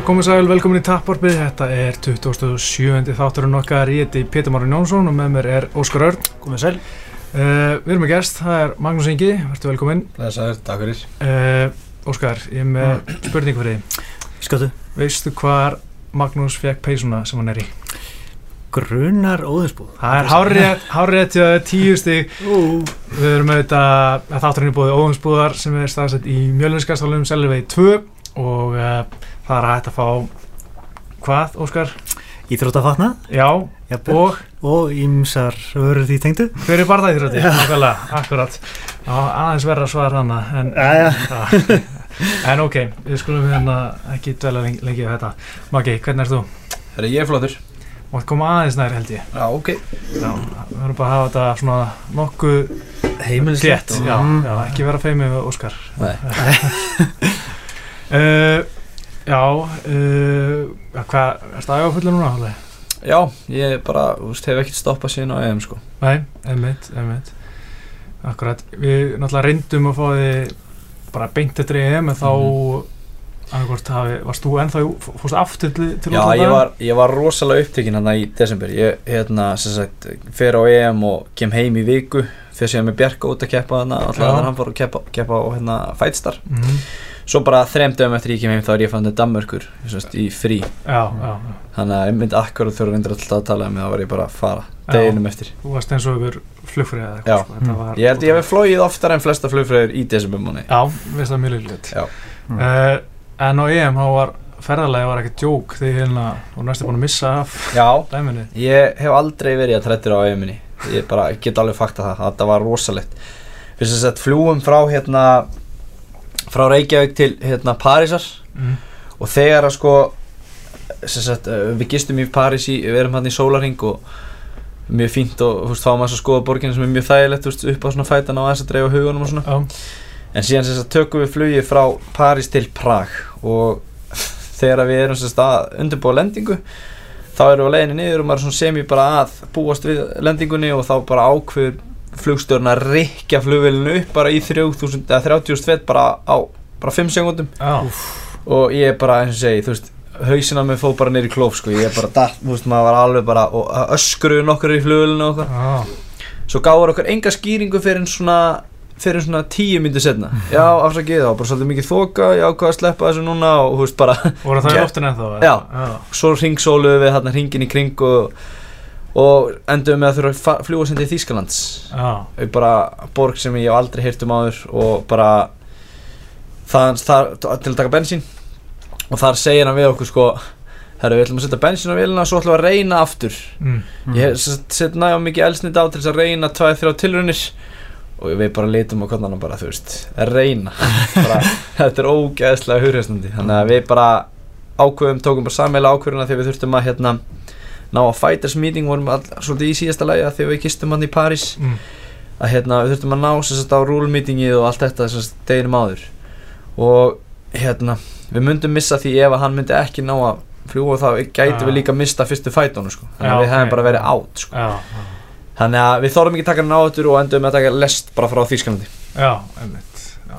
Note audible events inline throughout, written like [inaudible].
Komið sæl, velkomin í Tapporfið, þetta er 27. þátturinn okkar, ég heiti Pétur Márin Jónsson og með mér er Óskar Örn. Komið sæl. Uh, við erum með gest, það er Magnús Ingi, verður velkomin. Þessar, takk fyrir. Uh, Óskar, ég er með spurning fyrir þig. Skjóttu. Veistu hvar Magnús fekk peysuna sem hann er í? Grunar óðinsbúð. Það er hárrétt, hárrétt til tíu stig. Við erum auðvitað að þátturinn er búið óðinsbúðar sem er staðsett í Mjölnskastálum, Selvegi 2 og uh, það er hægt að fá hvað, Óskar? Íþróttafatna. Já, Jafnvel. og Og ímsar vörur því tengdu. hver er barðaðýröti? Nákvæmlega, akkurat. Já, aðeins verra svar hana, en. Já. en ok, við skulum hérna ekki dvelja lengi, lengi á þetta. Maggi, hvernig erst þú? Það er ég flottur. Mátt koma aðeins nær held ég. Já, ok. Já, við verðum bara að hafa þetta svona nokkuð Heimilislegt. Já, já, ekki vera feimið við Óskar. Nei. [laughs] [laughs] Uh, já, uh, hvað, er það áfullu núna? Halli? Já, ég bara, þú veist, hef ekkert stoppað síðan á EM, sko. Nei, einmitt, einmitt. Akkurat, við náttúrulega reyndum að fá þið bara beint eftir EM en þá Mhm. annarkvort hafi, varst þú ennþá, fórst aftur til, til Já, útlanda? ég var, ég var rosalega upptekinn hann í desember. Ég, hérna, sem sagt, fer á EM og kem heim í viku. Fyrir síðan með Bjarka út að keppa þarna, alltaf hann fór að keppa, keppa á, hérna, Fightstar. Mhm. Svo bara þrem dögum eftir ég kem heim þá er ég fann til Danmörkur, sem sagt, í frí. Já, já, já. Þannig að ég myndi akkurat þurfa reyndir alltaf að tala um þá var ég bara að fara deginum eftir. Þú varst eins og ykkur flugfrið eða Já. eitthvað, sko. Þetta var, Ég held ég hef flóið oftar en flesta flugfröður í desember múni. Já, veist það mjög liðlít. Já. Uh, en á EM þá var ferðarlega var ekkert djók því hérna, og næstu búin að missa af Já, dæminu. Ég hef aldrei verið að trættir á eiginminni Ég bara get alveg fakta það Þetta var rosalegt Fyrst að sett fljúum frá hérna Frá Reykjavík til hérna Parísar. Mm. Og þegar að sko sagt, uh, Við gistum í París í Við erum hann í sólarhing og Mjög fínt og þú veist fáum að skoða borgina sem er mjög þægilegt veist, upp á svona fætana og aðeins að dreifa hugunum og svona. Já, En síðan sem sagt tökum við flugið frá París til Prag og þegar við erum sagt að undirbúa lendingu þá erum við á leiðinni niður og maður er svona semi bara að búast við lendingunni og þá bara ákveður flugstjórn að rikja flugvélinu upp bara í 3000 eða 30 fett bara á bara 5 sekundum já, og ég er bara eins og segi þú veist hausinn á mig fóð bara neyri klóf sko ég er bara datt, þú veist maður var alveg bara og öskruðu nokkur í flugvélinu og eitthvað já, svo gáður okkur enga skýringu fyrir en svona fyrir svona tíu myndir setna [laughs] já, afsakið þá, bara svolítið mikið þoka ég ákvað að sleppa þessu núna og þú veist bara voru það í loftinu ennþá? eða? Já. já. svo ringsóluðu við hérna hringin í kring og, og enduðum með að þurfa að fljúga sem til Þýskalands. Og bara borg sem ég aldrei heyrt um áður og bara það, það, til að taka bensín. Og þar segir hann við okkur sko herru við ætlum að setja bensín á vélina og svo ætlum við að reyna aftur. Mm. ég set nægum mikið elsnit á til þess að reyna 2-3 tilraunir. Og við bara litum á hvernig hann bara þú veist að reyna. [laughs] Bara, þetta er ógeðslega hurhjastandi þannig að við bara ákveðum tókum bara sammeila ákveðuna þegar við þurftum að hérna ná að fighters meeting vorum all, svolítið í síðasta lagi að þegar við kistum hann í París. Mm. að hérna við þurftum að ná sagt á rule meetingið og allt þetta sagt deginum áður. Og hérna við myndum missa því ef að hann myndi ekki ná að fljúa þá gæti Já. við líka mista fyrstu fætónu sko. Þannig að við hefum ok, bara verið átt sko. Já, Þannig að við þorðum ekki taka hann á þetta og endum að taka lest bara frá Þýskalandi. já, einmitt Já,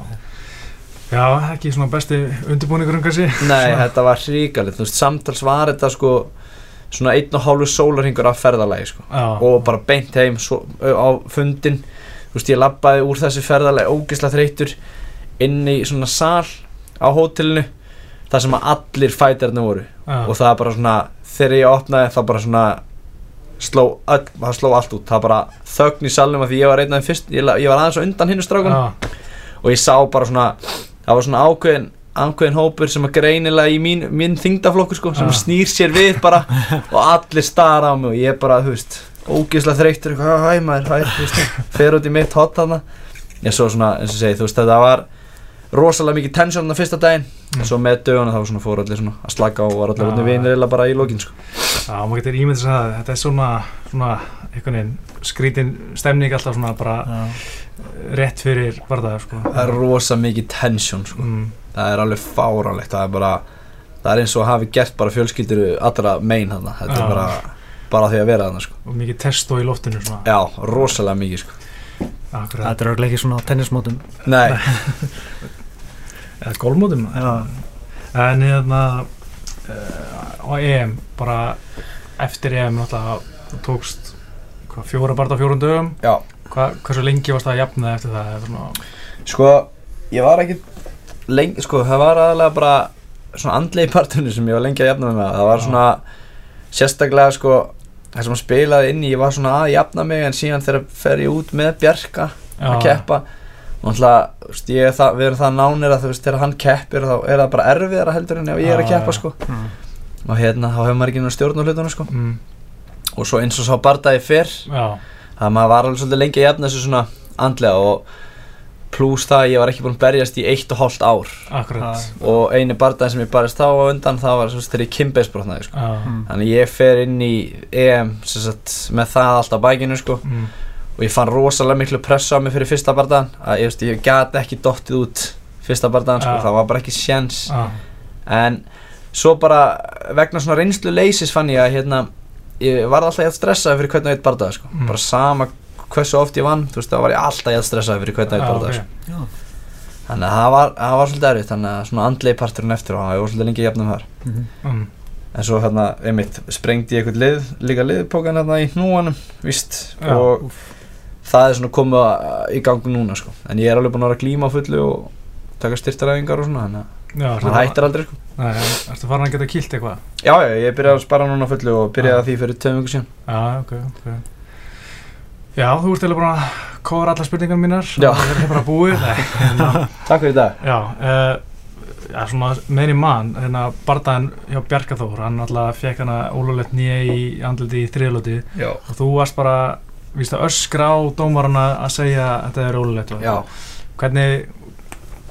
já ekki svona besti undirbúningur um kannski. Nei, þetta var hríkalið, þú veist, samtals var þetta sko svona einn og hálfu sólarhingur af ferðalagi sko. Og bara beint heim svo, á fundin, þú veist, ég labbaði úr þessi ferðalagi ógislega þreytur inn í svona sal á hótelinu þar sem að allir fætarnir voru. Já, og það bara svona, þegar ég opnaði það bara svona sló, öll, það sló allt út, það bara þögn í salnum að því ég var þeim fyrst, ég, ég var aðeins á undan hinnu strákunum. Og ég sá bara svona það var svona ákveðin ákveðin hópur sem að greinilega í mín, mín þingdaflokkur sko, sem Ah. snýr sér við bara [laughs] og allir stara á mig og ég bara, þú veist, ógeðslega þreyttur eitthvað, hæ maður, hæ, þú veist, fer út í mitt hot hana ég svo svona, eins og segi, þú veist, þetta var rosalega mikið tension þarna fyrsta daginn Mm. og svo með döguna þá svona fór allir svona að slaka og var allir ah. vinir eða bara í lokin sko. já, maður getur ímyndið að það þetta er svona, svona einhvern veginn skrítin stemning alltaf svona bara rétt fyrir varðaður sko það er rosa mikið tension sko. mm, það er alveg fáránlegt það er bara, það er eins og hafi gert bara fjölskyldur allra megin þarna þetta Já. er bara, bara því að vera þarna sko. og mikið testo í loftinu svona já, rosalega mikið sko. Akkurat, Þetta er örugglega ekki svona á tennismótum. nei, [laughs] eða golfmótum Já. en hérna uh, á EM bara eftir EM náttúrulega tókst hvað, fjóra barða á fjórun dögum Já. Hva, hversu lengi varst það að jafna eftir það svona, Sko, ég var ekki lengi, sko, það var aðalega bara svona andlegi parturinn sem ég var lengi að jafna mig með. Það var svona sérstaklega, sko það sem hann spilaði inn í, ég var svona að jafna mig en síðan þegar fer ég út með Bjarka að keppa og veist, ég það, við erum það nánir að þú veist, þegar hann keppir þá er það bara erfiðara heldur en ef ég er að keppa, sko. Mm. og hérna, þá hefur maður ekki náttúrulega stjórn á hlutunum, sko. Mm, og svo eins og sá bardagi fyrr það maður var alveg svolítið lengi að jafna þessu svona andlega og pluss það að ég var ekki búinn að berjast í eitt og hálft ár akkurat og eini bardagi sem ég barist þá á undan það var svo þegar ég kimbeisbrotnaði sko. Já, Mm. þannig ég fer inn í EM sagt, með það allt á bækinu sko. mm, og ég fann rosalega miklu pressu á mig fyrir fyrsta bardagan að ég, ég gæti ekki dottið út fyrsta bardagan, sko. Það var bara ekki sjens já, en svo bara vegna svona reynslu leysis fann ég að hérna, ég var alltaf ég að stressaði fyrir hvern og eitt bardaga sko. Mm. bara sama hversu oft ég vann þú veist, þá var ég alltaf ég að stressaði fyrir hvern og eitt já, bardaga ok. sko. Já. þannig að það var, það var svolítið erfitt þannig að svona andlegi parturinn eftir og ég var svolítið lengi jafnum þar Mhm. Mm, En svo hérna, einmitt, sprengdi ég eitthvað lið, líka liðpókan hérna í hnúanum, víst, Já. og það er svona komið að- í gangu núna, sko. En ég er alveg búinn að vera að glíma á fullu og taka styrtaræfingar og svona, þannig að það hættir aldrei, sko. Nei, ertu farin að geta kýlt eitthvað? Já, já, ég byrjaði að spara núna á fullu og byrjaði að því fyrir vikur síðan. Já, ok, ok Já, þú ert eða búin að kóra alla spurningar mínar Já. Það er bara búið [laughs] Nei, hérna, Takk fyrir það. Já, uh, svona meðin í mann hérna bardaðan hjá Bjarka Þór hann alltaf fekk hana ólulegt nýja í andliti í þriðlóti Já. og þú varst bara, víst að öskra á dómarana að segja að þetta er ólulegt Já. Hvernig,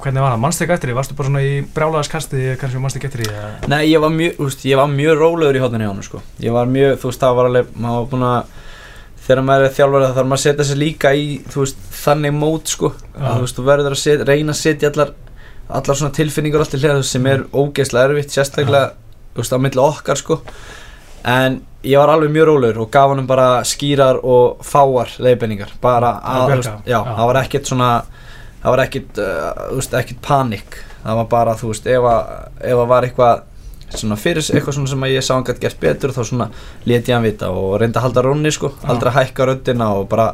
hvernig var það? Manst ekki eftir því? Varstu bara svona í brjálaðaskasti kannski eftir því? eða? Nei, ég var mjög, þú veist, ég var mjög rólegur í hóttinni hjá hann, sko. Ég var mjög, þú veist, það var alveg, maður var búinn að, þegar maður er þjálfur þá þarf maður að setja sig líka í, veist, þannig mót, sko. Já. að þú veist, þú verður að set, reyna að setja allar allar svona tilfinningur allt í hliða sem er ógeðslega erfitt, sérstaklega þú veist, á milli okkar sko en ég var alveg mjög rólegur og gaf honum bara skýrar og fáar leiðbenningar, bara að, já, Já. það var ekkert svona það var ekkert, uh, þú veist, ekkert panik það var bara, þú veist, ef að ef að var eitthvað svona fyrir eitthvað svona sem ég sá hann gætt gert betur þá svona leti ég hann vita og reyndi að halda rónni sko, aldrei að hækka röddina og bara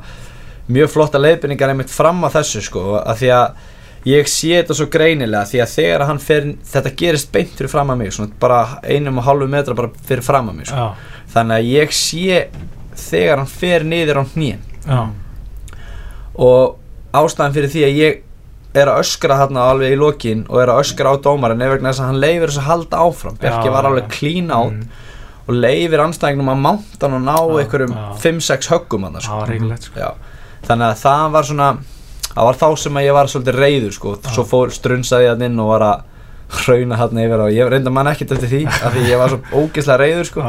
mjög flotta leiðbynningar einmitt fram að þessu sko, að því að ég sé þetta svo greinilega því að þegar hann fer, þetta gerist beint fyrir fram að mig, svona bara einum og hálfu metra bara fyrir fram að mig sko. Þannig að ég sé þegar hann fer niður á já, og ástæðan fyrir því að ég er að öskra þarna alveg í lokin og er að öskra á dómarinn er vegna þess að hann leifir þess að halda áfram. Bjarki Já, var alveg clean out Mm, og leifir anstæðingnum að mánta hann og ná einhverjum já. 5-6 höggum hann sko. Já, þannig að það var svona það var þá sem að ég var svolítið reyður sko, svo fór strunsaði hann inn og var að hrauna hann yfir og ég reynda mann ekkert eftir því af því ég var svo ógeðslega reyður sko.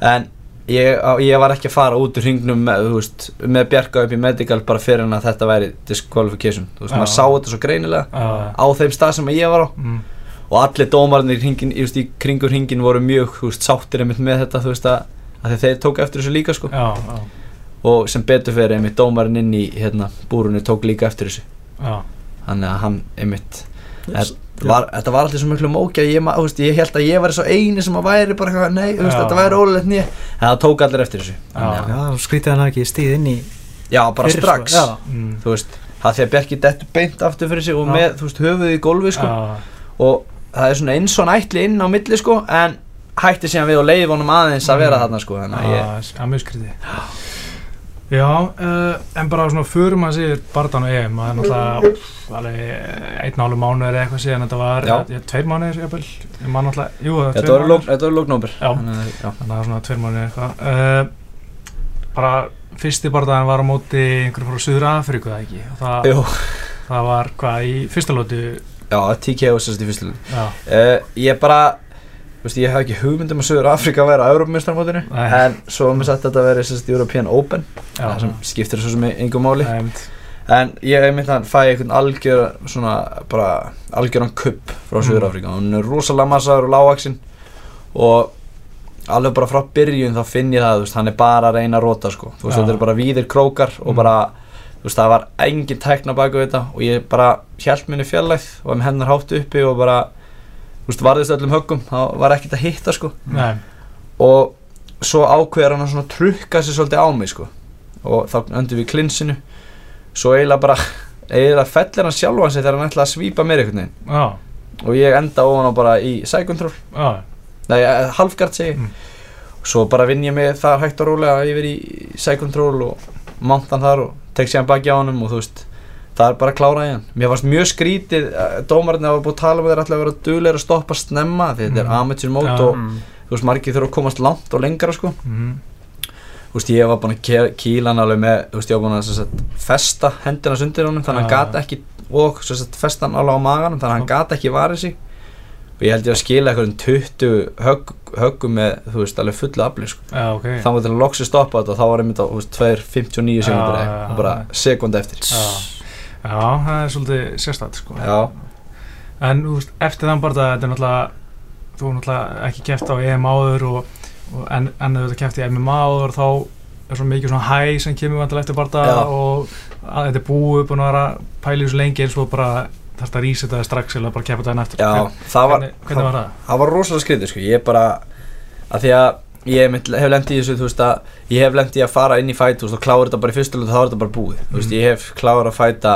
En ég, ég var ekki að fara út úr hringnum með, veist, með bjarga upp í medical bara fyrir en að þetta væri disqualification. Þú veist, Já. maður sá þetta svo greinilega já, á þeim stað sem ég var á. Mm, og allir dómarnir í, hringin, í, í kringur hringin voru mjög veist, sáttir einmitt með þetta þú veist að, að þeir tók eftir þessu líka sko. Já, og sem betur fyrir einmitt dómarinn inn í hérna, búrunni tók líka eftir þessu. Þannig að hann einmitt var, þetta var alltaf svo miklu mókja ég, ég held að ég var svo eini sem að væri bara eitthvað, nei, veist, Já. þetta væri ólulegt nýja en það tók allir eftir þessu Þannig að- Já, skrítið hann ekki stíð inn í já, bara fyrr, strax sko. Já. mm, þú veist, það að Bjarki dettur beint aftur fyrir sig og Já. með, þú veist, höfuð í gólfi sko, já, og það er svona eins og hann ætli inn á milli sko, en hætti síðan við og leiði honum aðeins að vera Mm. þarna sko, þannig að ég, já, já, mjög skrítið Já, uh, en bara svona förum að sér barðan og EM, það er náttúrulega alveg einn og hálfu mánuður eða eitthvað síðan þetta var, Já. tveir mánuður jafnvel, ég man náttúrulega, jú, það var þetta tveir mánuðir, þetta var lóknóber Já. þannig að, það var svona tveir mánuður eitthvað. Uh, bara fyrsti barðan var á móti einhverjum frá Suður Afríku það ekki, og það, Jú. það var hvað í fyrsta lótu, já, TKO sérst í fyrstu já, uh, ég bara veist, ég hef ekki hugmyndum að Söður Afrika að vera á Európa-meistarmótinu Nei. en svo var mér sagt að þetta veri sérst European Open það sem skiptir svo sem engum máli Einmitt. en ég hef myndið að fæ einhvern algjör svona bara algjöran kupp frá Mm. Söður Afrika hann er rosalega massaður og lágvaksinn og alveg bara frá byrjun þá finn ég það, veist, hann er bara að reyna að rota sko, þú veist, Já. þetta er bara víðir krókar og Mm. bara, þú veist, það var engin tækna baku þetta og ég bara hjælt minni fjallæð og veist, varðist öllum höggum það var ekkert að hitta sko. Nei, og svo ákveður hann að svona trukka sér svolítið á mig sko. Og þá öndur við klinsinu. Svo eiginlega bara eiginlega fellir hann sjálfan sig þegar hann ætlaði að svípa mér einhvern veginn. Já, og ég enda ofan á bara í control já, nei, eh, halfgard segi. Mm. svo bara vinn ég mig þar hægt og rólega yfir í side control og mount hann þar og tek sér hann baki á honum og þú veist það er bara að klára í hann mér fannst mjög skrítið dómarinn að hafa búið að tala með þeir ætla að vera duglegur að stoppa snemma því þetta er Mm. amateur mót Já. og Mm. þú veist margir þurfa að komast langt og lengra sko mhm, þú veist ég var búin að kýla hann alveg með þú veist ég var búin að sagt, festa hendina undir honum þannig að hann Já. gata ekki og sagt, festa hann alveg á maganum þannig að hann gata ekki varið sig og ég held ég að skila eitthvað um 20 högg, höggum með þú veist alveg fullu afli sko. já, ok þá var til að loksi stoppa þetta og þá var einmitt á þú veist, 2.59 sekundur Já, eða já, og bara já. sekund eftir Já, það er svolítið sérstætt sko. En þú veist, eftir þann bara þetta er náttúrulega þú er náttúrulega ekki keft á EM áður og, og en, en ef þetta keft í MMA áður þá er svo mikið svona hæ sem kemur vantilega eftir bara og að þetta er búið búin að vera pælið svo lengi eins og bara þarf að rísa þetta strax eða bara keppa þetta eftir Já, Hvern- það var, hvernig, hvernig var það? það var rosalega skrítið sko. ég bara að því að ég hef lendið í þessu þú veist að ég hef lendið í að fara inn í fæt og klára þetta bara í fyrstu lötu þá er þetta bara búið. Þú veist Mm. ég hef klára að fæta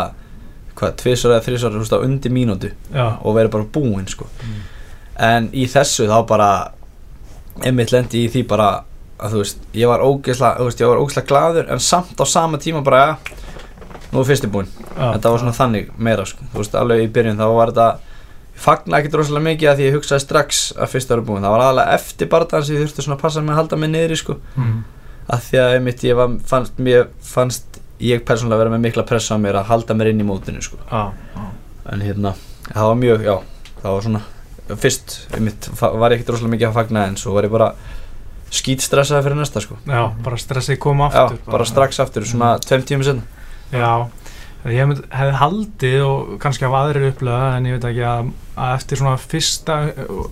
hvað, tvisar eða þrisar þú veist á undir mínútu Já, og verið bara búinn sko. Mm. en í þessu þá bara einmitt lendi í því bara að þú veist, ég var ógeðslega gladur en samt á sama tíma bara, ja, nú er fyrsti búinn. Þetta var svona þannig meira sko, þú veist, alveg í byrjun þá var þetta fagna ekkert rosalega mikið að því ég hugsaði strax að fyrst ára búinn, það var aðalega eftir barðan sem ég þurfti svona að passa mig að halda mig niðri sko, mm. að því að einmitt ég var, fannst, mér fannst ég persónulega vera með mikla pressa á mér að halda mér inn í mótinu sko, já, já, en hérna það var mjög, já, það var svona fyrst, einmitt, var ég ekkert rosalega mikið að fagna en svo var ég bara skýt stressaði fyrir næsta sko. Já, bara stressið koma já, aftur bara. strax aftur, svona tveim tíma senna Já, ég hefði haldið og kannski af aðrir upplega en ég veit ekki að, að eftir svona fyrsta,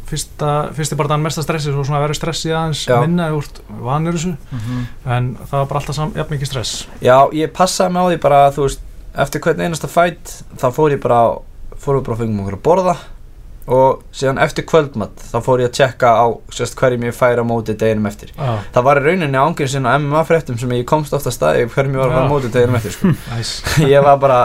fyrsta, fyrsti bara þann mesta stressi svo svona verður stressið aðeins Já. minna eða úr vanur þessu Mhm. en það var bara alltaf sam, jafn mikið stress Já, ég passaði mig á því bara að þú veist eftir hvern einasta fætt þá fór ég bara fór við bara að fengum okkur að borða og síðan eftir kvöldmatt þá fór ég að tjekka á sérst hverjum ég færi á móti deginum eftir Já, það var í rauninni ángurinn sinna MMA fréttum sem ég komst ofta staði hverjum ég var að fara á móti deginum eftir sko. [laughs] næs [laughs] ég var bara,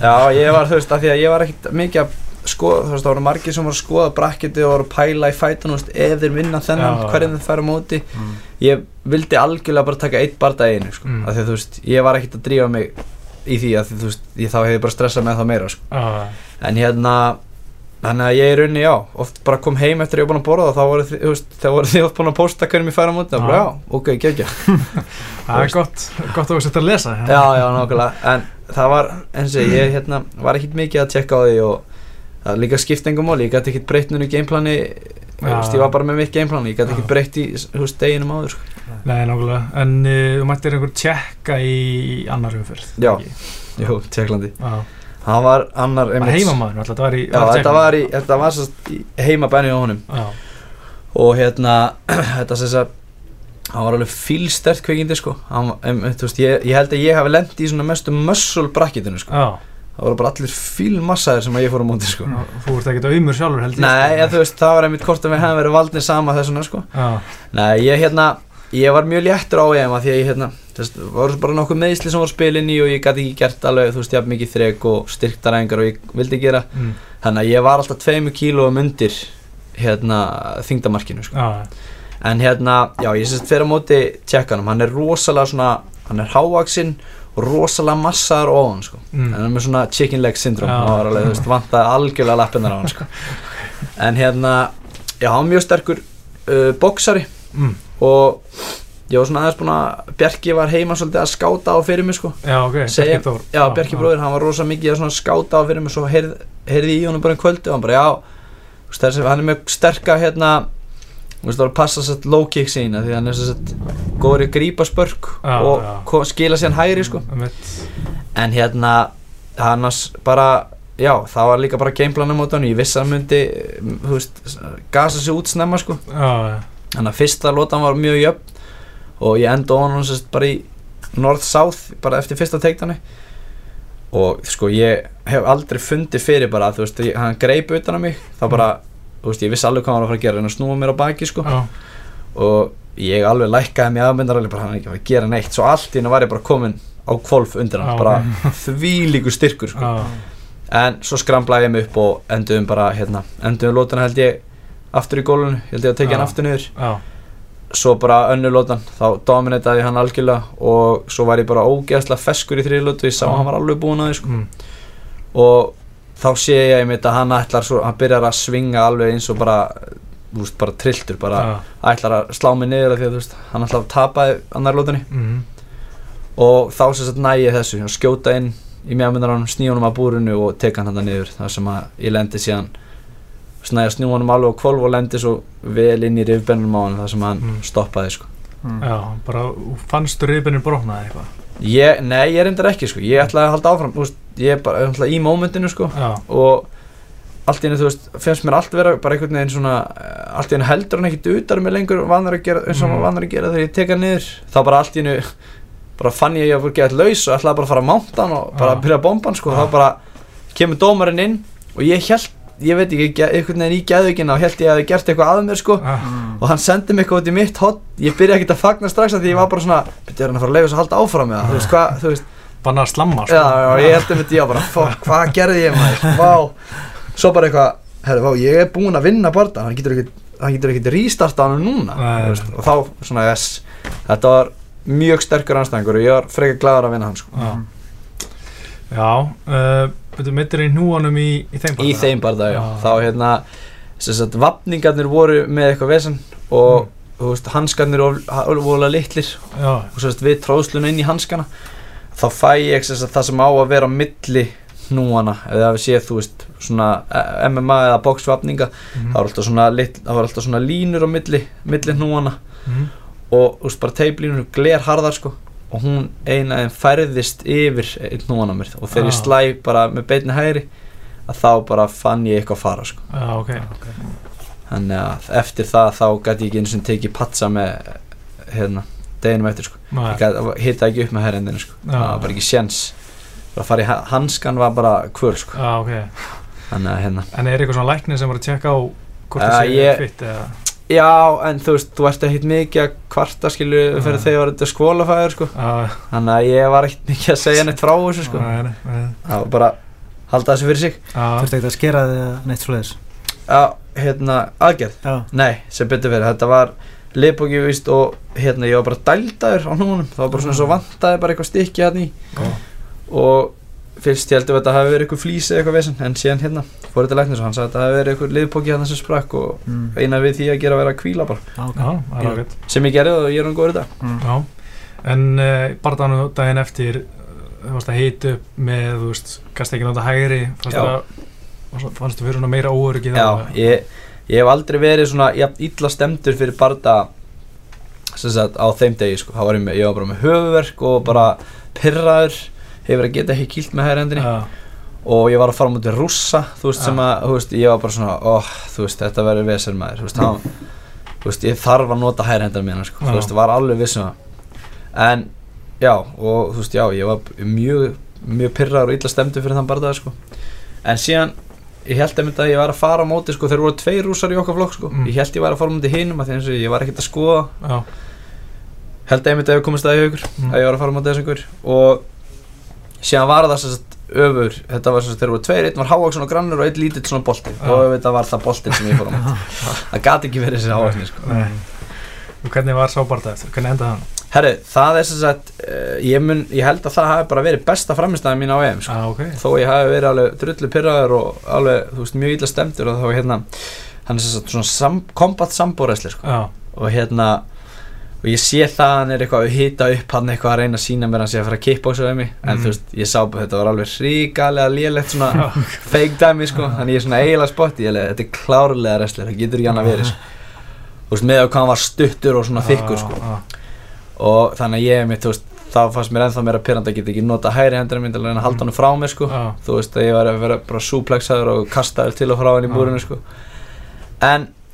já ég var þú veist af því að ég var ekkert mikið að skoða þú veist það voru margir sem voru að skoða brakketi og voru að pæla í veist, ef þeir vinna þennan, Já. hverjum þeir færi á móti mm. ég vildi algjörlega bara taka eitt barða einu sko. Mm. af því að veist, ég var ekkert að drífa mig í því að því, þú veist, ég þá hefði bara stressað með það meira sko. Já, en hérna þannig að ég er unni, já, oft bara kom heim eftir að ég var búin að borða og þá voru þið, þú veist, þá voru þið oft búin að posta hvernig ég færa á móti og bara, Já. ok, geggja. [laughs] Það er gott, gott að þú setja að lesa já, já, nákvæmlega, en það var eins og ég, hérna, var ekkert mikið að tjekka á því og það líka skipt engum mál, ég gæti ekkert breytt núna í gameplani þú veist, ég var bara með mitt gameplan, ég gæti ekkert breytt í, þú veist, deginum áður, sko. Nei, nákvæmlega, en uh, þú mættir einhver tjekka í annar umferð Já. jú, Já, hann var annar bara heimamaður, alltaf, var í Já, var í þetta var, í, þetta var í heimabænni á honum. Já, og hérna, [clears throat] þetta sem að hann var alveg fílstert kveikindi sko. Hann, um, þú veist, ég, ég held að ég hafi lent í svona mestu muscle bracketinu sko. Já, það voru bara allir fílmassaðir sem ég fór á móti sko. Já, þú ert ekkert auðmur sjálfur held ég Nei, sko. en þú veist, það var einmitt hvort að við hefum verið valdnir sama þessuna sko. Já, Nei, ég hérna, ég var mjög léttur á EM að því að ég hérna, veist, voru bara nokkuð meðisli sem voru spilin í og ég gæti ekki gert alveg, þú veist, jafn mikið þrek og styrktaræðingar og ég vildi gera mm, þannig að ég var alltaf tveimu kílóum undir hérna þingdamarkinu sko. já, en hérna, já ég sést fyrir á móti tjekkanum, hann er rosalega svona hann er hávaksinn og rosalega massaðar ofan sko. mm, hann er með svona chicken leg syndrome Já. hann var alveg, þú veist, vantaði algjörlega lappinnar á hann sko. [laughs] en hérna já, hann var mjög sterkur uh, boksari mm, og ég var svona aðeins búin að Bjarki var heima svolítið að skáta á fyrir mig sko. Já, ok, Bjarki Þór. Já, Bjarki bróðir, hann var rosa mikið að skáta á fyrir mig svo heyrð, heyrði í honum bara um kvöldi og hann bara, já, þessi, hann er með sterka hérna, þú veist, það var að passa satt low kick sína því hann er satt góður í að grípa spörk Já, og já. skila sér hægri, sko. Einmitt. en hérna, annars bara já, það var líka bara gameplanum á hann ég vissi að hann myndi, þú veist gasa sig út snemma, sko. Já, já, þannig að fyrsta lotan var mjög jöfn og ég enda á hann sérst bara í north-south bara eftir fyrsta teiktani og sko ég hef aldrei fundið fyrir bara þú veist, ég, hann greip utan á mig þá bara þú veist, ég vissi alveg hvað hann var að fara að gera en að snúa mér á baki sko. Já, og ég alveg lækkaði mig aðmyndar alveg bara hann er ekki að að gera neitt. Svo allt í hennu var ég bara komin á kvolf undir hann Já, bara [laughs] þvílíku styrkur sko. já, en svo skramlaði ég mig upp og enduðum bara hérna, enduðum lótana held ég aftur í gólunum, held ég að tekja hann aftur niður. Já, svo bara önnur lótan, þá dominitaði ég hann algjörlega og svo var ég bara ógeðslega feskur í þriðlótu, ég sá að hann var alveg búinn að því sko. mm, og þá sé ég einmitt að hann ætlar svo, hann byrjar að svinga alveg eins og bara þú veist, bara trilltur, bara já, ætlar að slá mig niður því að þú veist, hann ætlar að tapa annar lótunni mm, og þá sem sagt næ ég þessu. Og skjóta inn í mjögmyndaranum, sníunum að búrinu og teka hann hann niður. Þar sem að ég lendi síðan snæja snjúanum alveg á kvolf og lendi svo vel inn í rifbennum á hann þar sem hann Mm. stoppaði sko. Mm. já, bara fannstu rifinu brotnaði eitthvað ég, nei, ég reyndar ekki sko. ég ætlaði að halda áfram þú veist, ég er bara ætla, í mómentinu sko. Já, og allt í henni, þú veist, finnst mér allt vera bara einhvern veginn svona, eh, allt í henni heldur hann ekkit utar með lengur vannar að gera, eins og Mm. hann vannar að gera þegar ég teka hann niður þá bara allt í henni bara fann ég að ég var gett laus og ætlaði bara að fara að mánta hann og bara Já. að byrja að bomba hann sko, Já. þá bara kemur dómarinn inn og ég held, ég veit ekki, einhvern veginn í geðvíkina og held ég að ég gert eitthvað að mér sko. Já, Mm. og hann sendi mig eitthvað út í mitt hot ég byrja ekkert að fagna strax af því ég var bara svona byrja hann að fara að leiða svo að halda áfram með það, þú veist hvað, þú veist. Banna að slamma sko. Já, já, ég held um þetta, já, bara, fuck, hvað gerði ég maður, vá. Svo bara eitthvað, herru, vá, ég er búinn að vinna barða, hann getur ekkert, hann getur ekkert restarta hann núna, þú veist, og þá, svona, yes, þetta var mjög sterkur anstæðingur og ég var frekar gladur að vinna hann, sko. Já, já uh, Þú mittir í núanum í, í þeim Í bardaga? þeim barða, já, Já. þá, hérna, sem sagt, vapningarnir voru með eitthvað vesen og, þú veist, hanskarnir voru vorulega litlir. Já, og svo veist, við tróðsluna inn í hanskana. Þá fæ ég sagt, það sem á að vera milli hnúana. Eða við séð þú veist svona eh, MMA eða boxvapninga mhm, það var alltaf alltaf svona línur á milli, milli hnúana mhm, og þú veist bara teiplínur glerharðar sko og hún eina en færðist yfir einn hnúana mér. Og þegar ég Ah. slæ bara með beinni hægri að þá bara fann ég eitthvað fara sko. Já, ok. Þannig að eftir það þá gæti ég ekki eins og tekið patsa með hérna deginum eftir sko. Ég gat, hitta ekki upp með herrendinu sko. Já. það var bara ekki sjens bara að fara í ha- hanskan var bara kvöl sko. Já, ok. Þannig að hérna. En er eitthvað svona læknir sem var að tjekka á hvort það sé ég- fitt eða já en þú veist, þú ert ekkert mikið að kvarta skilu fyrir Já. þegar var þetta skólafæður sko. Já, þannig að ég var ekkert mikið að segja neitt frá þessu sko. nei, nei, nei. það var bara halda þessu fyrir sig Já, Þurfti ekki að skera þig eða neitt svoleiðis já, hérna, aðgerð Já, nei, sem betur fyrir, þetta var liðbóki víst og hérna, ég var bara dældaður á hnúnum, það var bara svona svo vantaði bara eitthvað stykki hérna í Já. og fyrst ég heldur að þetta hafi verið eitthvað flýs eða eitthvað vesen, en síðan hérna fór þetta læknis og hann sagði að þetta hafi verið eitthvað liðbóki hérna sem sprakk og mm. eina við því að gera að vera að kvíla bara. Já, ok. já, það er ágætt. sem ég gerði og ég er hann góður í dag. Mm. Já, en uh, barðanu daginn eftir þú varst að hita upp með, þú veist, gæst ekki nota hægri fannst þú fyrir svona meira óöryggi já, ég, ég hef aldrei verið svona jafn illa stemdur fyrir barda sem sagt á þeim degi sko, ég, ég hefur að geta ekki kýlt með hægri hendinni Já, og ég var að fara mútið rússa þú veist Já. sem að, þú veist, ég var bara svona oh, þú veist, þetta verður vesel maður. Þú veist, hann, þú veist, ég þarf að nota hærhendar mína sko, Já. þú veist, var alveg vissum það. En, já, og þú veist, já, ég var mjög mjög pyrraður og illa stemdur fyrir þann barðað sko, en síðan ég held að ég var að fara á móti sko, þeir voru tveir rússar í okkar flokk sko, Mm. ég held ég var að fara á móti hinum að því eins og ég var ekkert að skoða. Já, held einmitt að ég komist að í ykkur Mm. að ég var að fara á móti þess ykkur og síðan var það sagt öfur þetta var sagt þeir voru tveir, einn var hávaksson og grannur og einn lítill svona bolti Já. og þetta var það boltin sem ég fór á [laughs] það gati ekki verið þessi hávaksni sko. Og hvernig var sá barða eftir? Hvernig endaði hann? herru, það er sem sagt uh, ég, mun, ég held að það hafi bara verið besta framistæði mín á EM sko. Já, ok þó ég hafi verið alveg drullu pyrraður og alveg, þú veist, mjög illa stemdur og þá hérna, hann er sagt svona sam, kombat sambóræsli sko. Já, og hérna og ég sé það að hann er eitthvað að hita upp hann eitthvað að reyna að sína mér að hann sé að fara að kippa á sig við mig. En Mm. þú veist, ég sá bara þetta var alveg ríkalega lélegt svona fake dæmi sko, þannig ég er svona eiginlega spotti ég alveg, þetta er klárlega wrestler, það getur ekki annað verið sko. þú veist, með að hvað hann var stuttur og svona þykkur sko. Og þannig að ég þú veist, þá fannst mér ennþá meira pyrrandi að geta ekki nota hægri hendur til að að halda hann frá mér sko. Þú veist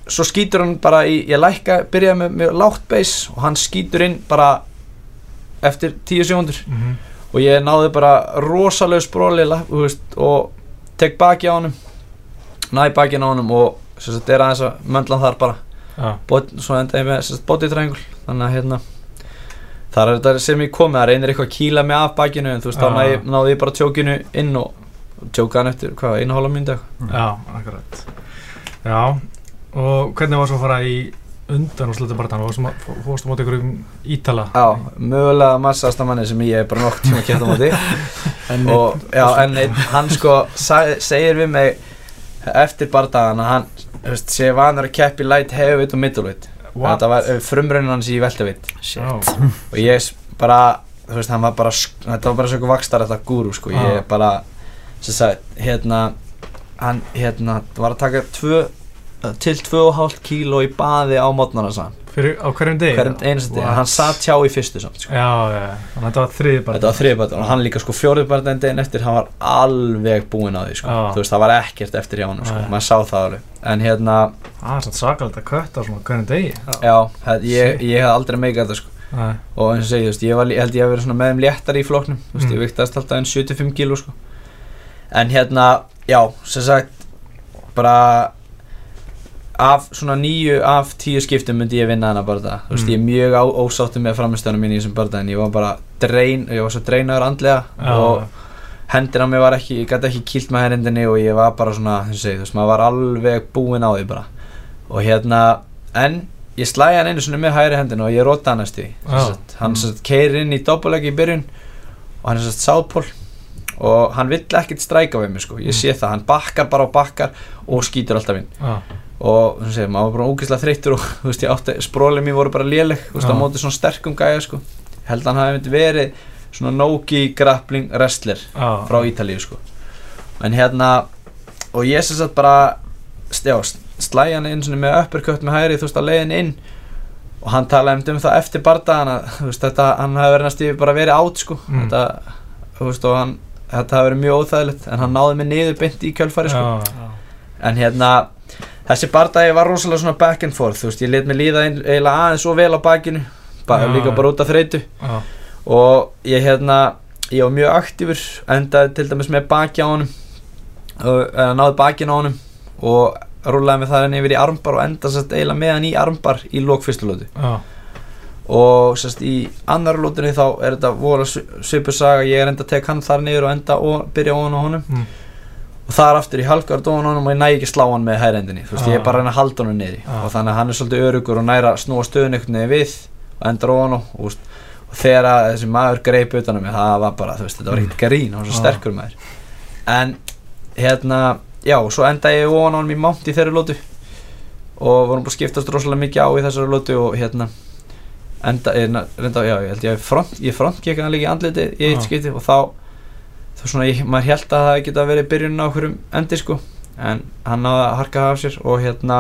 hann svo skýtur hann bara í, ég lækka, byrjaði með, með lágt base og hann skýtur inn bara eftir tíu sekundur mhm, og ég náði bara rosalega spróli og tek baki á honum næ baki á honum og sagt er aðeins að möndlan þar bara. Já, bot, svo enda ég með sem sagt body triangle. Þannig að hérna þar er þetta sem ég komið, það reynir eitthvað að kýla mig af bakinu en þú veist, þá Já. náði, náði ég bara tjókinu inn og tjóka hann eftir, hvað, einu hálfa myndi já, akkurat. Já, og hvernig var svo að fara í undan og sluta bara þannig, fórstu móti ykkur um Ítala? Já, mögulega massasta manni sem ég er bara nokk tíma að kæta móti. [laughs] En og já, en einn, hann sko sag, segir við mig eftir bardagan að hann veist, sé vanur að keppi light, heavyweight og middleweight. Þetta var uh, frumraunin hans í veltaveitt. Já, og ég bara, þú veist, hann var bara þetta var bara svona vakstar þetta gúru sko. Ég Já. bara, sem sagt, hérna hann, hérna, var að taka tvö, til 2,5 kíló í baði á mótnana sann fyrir, á hverjum degi? hverjum einast degi, hann satt hjá í fyrstu samt sko. Já, já, þannig að þetta var Þetta var þriði barndaginn og hann líka sko fjórið barndaginn deginn eftir hann var alveg búinn á því sko. Já. þú veist það var ekkert eftir hjá hann sko. Nei. maður sá það alveg. En hérna Það er svona sakalegt að kötta á svona hverjum degi. Já það, ég, ég hef aldrei meikað þetta sko. Nei, og eins og segi þú veist ég, var, lí- held ég að vera svona með þeim léttar í flokknum. Þú veist Mm. ég viktast alltaf en 75 kíló sko. En hérna já sem sagt bara af svona nýju af tíu skiptum myndi ég vinna bara það þú veist Mm. ég er mjög á, ósáttu með framistöðunum mín í þessum bara en ég var bara drein ég var svo dreinaður andlega já, og hendina mig var ekki, ég gæti ekki kýlt með hendinni og ég var bara svona, þú veist, maður var alveg búinn á því bara. Og hérna, en ég slæði hann einu svona með hægri hendinu og ég rota hann eftir því sagt, hann mm. keirir inn í doppelegi í byrjun og hann er svona sáðpól og hann vill ekkert stræka við mig sko, ég sé það, hann bakkar bara og bakkar og skýtur alltaf inn. Já, og þú segir, maður var bara ógeðslega þreyttur og [laughs] þú veist, ég átti, sprólim mín voru bara léleg þú veist, Já. á móti svona sterkum gæja sko. Held að hann hafi verið svona Nogi grappling wrestler já. frá Ítalíu sko. En hérna og ég sem sagt bara já, slæði hann inn svona með uppercut með hægri þú veist á leiðin inn. Og hann talaði um það eftir bardagan að þú veist þetta hann hafi verið næstu bara verið átt sko. Mm. þetta þú veist og hann þetta hafi verið mjög óþægilegt en hann náði mig niður beint í kjölfari sko. Já, en hérna þessi bardagi var rosalega svona back and forth veist ég let mig líða eiginlega aðeins svo vel á bakinu bara, Já, líka bara út af þreytu. Já, og ég hérna ég var mjög aktífur endaði til dæmis með baki á honum og uh, náði bakin á honum og rúlaði mig það henni yfir í armbar og endaði sérst eiginlega með hann í armbar í lók fyrstu lótu já, og sérst í annar lótunni þá er þetta voru svipur saga ég er enda að tek hann þar niður og enda og byrja á honum. Mm, og það er aftur í halvgard ofan á honum og ég næ ekki slá hann með hægrendinni þú veist ég er bara að reyna að halda honum niður Já. og þannig að hann er svolítið örugur og næra að snúa veginn við og endar ofan og, veist, og þegar þessi maður greip utan á mig það var bara þú veist þetta var ekkert grín hann var svo Já. sterkur maður. En hérna já svo enda ég ofan á honum í mánt í þeirri lótu og vorum bara skiptast rosalega mikið á í þessari lótu og hérna enda, ég, reynda, já, ég held ég front, ég frontkeka þá þá svona, ég, maður held að það geta verið byrjun á okkurum endi sko. En hann náði að harka það af sér og hérna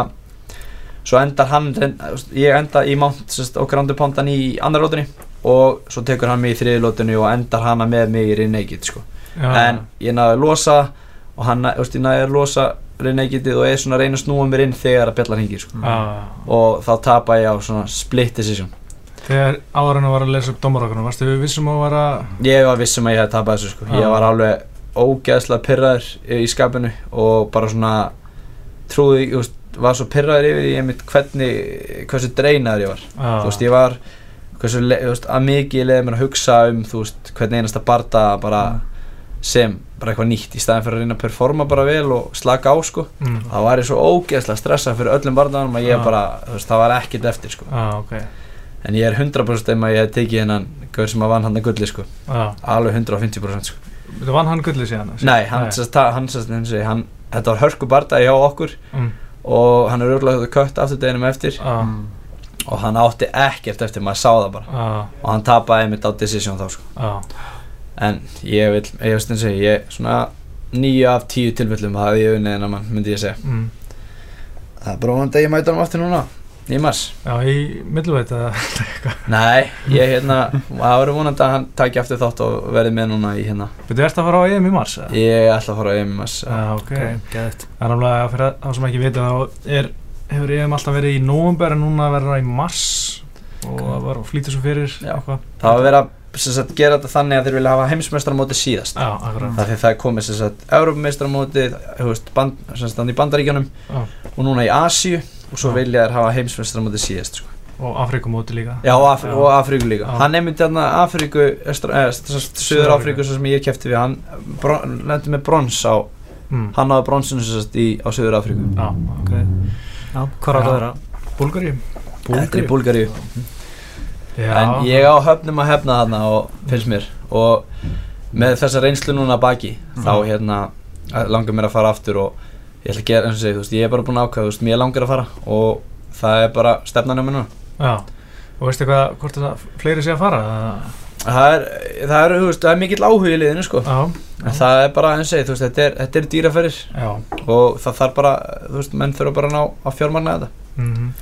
svo endar hann ég enda í sest, og grandu pondan í annar lótunni og svo tekur hann mig í þriði lótunni og endar hana með mig í Renegade sko. En ég náði að losa og hann, þú veist, ég náði að losa Renegadeið og er svona reyna að snúa mér inn þegar að bjallan hingir sko. Og þá tapa ég á svona split decision Þegar áðurinn var að lesa upp dómarokkunum, varstu við vissum að vera ég var vissum að ég hef tapað þessu sko. Já. ég var alveg ógeðslega pyrraður í skapinu og bara svona trúði, þú veist, var svo pyrraður yfir því einmitt hvernig, hversu dreinaður ég var. Já, þú veist, ég var hversu, þú veist, að mikið leiði mér að hugsa um þú veist, hvernig einasta barda bara sem bara eitthvað nýtt í staðin fyrir að reyna að performa bara vel og slaka á sko. Mm, þá var ég svo ógeðslega stressað fyrir öllum bardaðanum að ég bara, þú veist, það var ekkert eftir sko. Já, ok en ég er 100% um að ég hef tekið hennan gaur sem að vann hann að gulli sko. Já, alveg 150% sko. Þú vann hann gullið síðan? Nei, hann, sest, ta- hann, sest, hann, hann þetta var hörku bardaði hjá okkur mm, og hann er örgulega kött aftur deginum eftir. Já, og hann átti ekkert eftir, maður sá það bara. Já, og hann tapaði einmitt á decision þá sko. Já. En ég vil, ég veist eins og ég ég svona nýju af tíu tilfellum hafði ég unnið en að mann, myndi ég segja. Mm, það er bara að ég mæta hann aftur núna í mars? Já, í milluveit nei, ég hérna, það verður vonandi að hann taki aftur þátt og verði með núna í hérna. Þú ert að fara á EM í mars? eða? ég ætla að fara á EM í mars Já, ok. Geðvægt Það er náttúrulega fyrir þá sem ekki vita þá er, hefur EM alltaf verið í nóvember en núna verður það í mars og það var flýtur svo fyrir Já. eitthvað. Það var verið að sem sagt, gera þetta þannig að þeir vilja hafa heimsmeistaramóti síðast. Já, það það er komið sem sagt Európameistaramóti band, sem í bandaríkjunum Já. og núna í Asíu og svo vilja þeir hafa heimsmeistaramóti síðast sko. Og Afrikumóti líka já, og, Af Já. og Afríku líka Já. hann nefndi þarna Afríku Östra- eh, sem sagt, Suður Afríku sem ég kefti við hann lendi með brons á mm. hann náði bronsinu sem sagt í, á Suður Afríku Já, Ok. Já, hvað rátt Já. að vera? Búlgari þetta er Já, en ég á höfnum að hefna þarna og finnst mér og með þessa reynslu núna baki þá Mhm. hérna langar mér að fara aftur og ég ætla að gera eins og segi, þú veist, ég er bara búin að ákvæða, þú veist, mér langar að fara og það er bara stefnan um núna. Já, og veistu hvað, hvort það fleiri sé að fara? það er, það er, þú veist, það er mikill áhug í liðinu sko, Já, en það er bara eins og segi, þú veist, þetta er, þetta er dýraferðir. Já. Og það þarf bara, þú veist, menn þurfa bara að ná að fjármagna þetta. Mm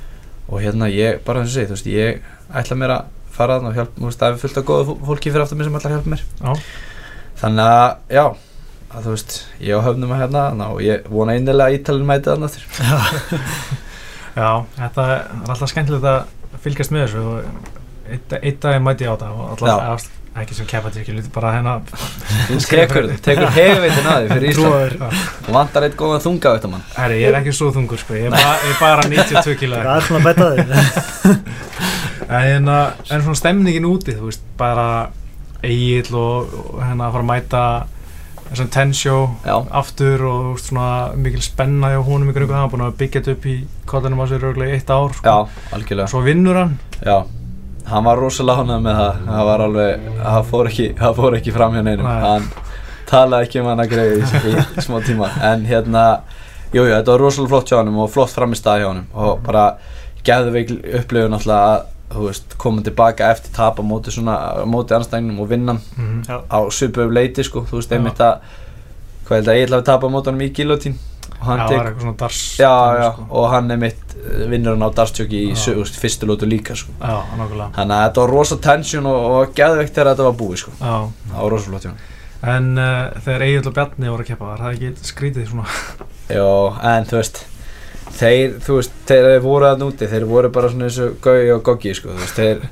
og hérna ég, bara eins og segi, þú veist, ég ætla mér að fara þarna og hjálpa, þú veist, það er fullt af góða fó- fólki fyrir aftur mér sem ætla að hjálpa mér. Já, þannig að, já að þú veist, ég á höfnum að hérna og ég vona einnilega að Ítalinn mæti þarna aftur. [laughs] Já, þetta er alltaf skemmtilegt að fylgjast með þessu og eitt, eitt dag mæti ég á það og alltaf, ekki sem keppandi, ekki lítið bara hérna tekur, tekur hefveitin að því fyrir Ísland. Og vantar eitt góðan þunga veitum mann. Herri, ég er ekki svo þungur sko, ég er bara, ég er bara 92 kilo Það er svona að bæta þig. [laughs] En hérna, en svona stemningin úti, þú veist, bara Egil og, og hérna að fara að mæta þessum tensjó já, aftur og veist, svona mikil spenna hjá honum ykkur ykkur, hann er búin að byggja þetta upp í kollanum á sér örgulega í eitt ár sko. já, algjörlega. Svo vinnur hann. Já, hann var rosalega ánægð með það. Það var alveg, það fór ekki það fór ekki fram hjá neinum. Nei. hann talaði ekki um hann að greiði í, í smá tíma. En hérna, jú, jú, þetta var rosalega flott hjá hann og flott fram í stað hjá hann og bara geðveik upplifun alltaf að veist, koma tilbaka eftir tap á móti móti anstæðinum og vinna hann mm Já. á svipuðu leiti sko, þú veist, einmitt að hvað held að ég ætla að tapa á mótunum í gilotín og hann tek, já, já, sko. og hann einmitt eh, vinnur hann á darstjóki í sög, þú veist, fyrstu lótu líka sko. Já, nákvæmlega. Þannig að þetta var rosa tension og, og geðveikt þegar þetta var búið sko. Það var rosa flott en uh, þegar Egil og Bjarni voru að keppa, var það ekki skrítið svona? Já, en þú veist þeir, þú veist, þeir þeir voru að núti þeir voru bara svona eins og Gauði og Goggi sko, þú veist, þeir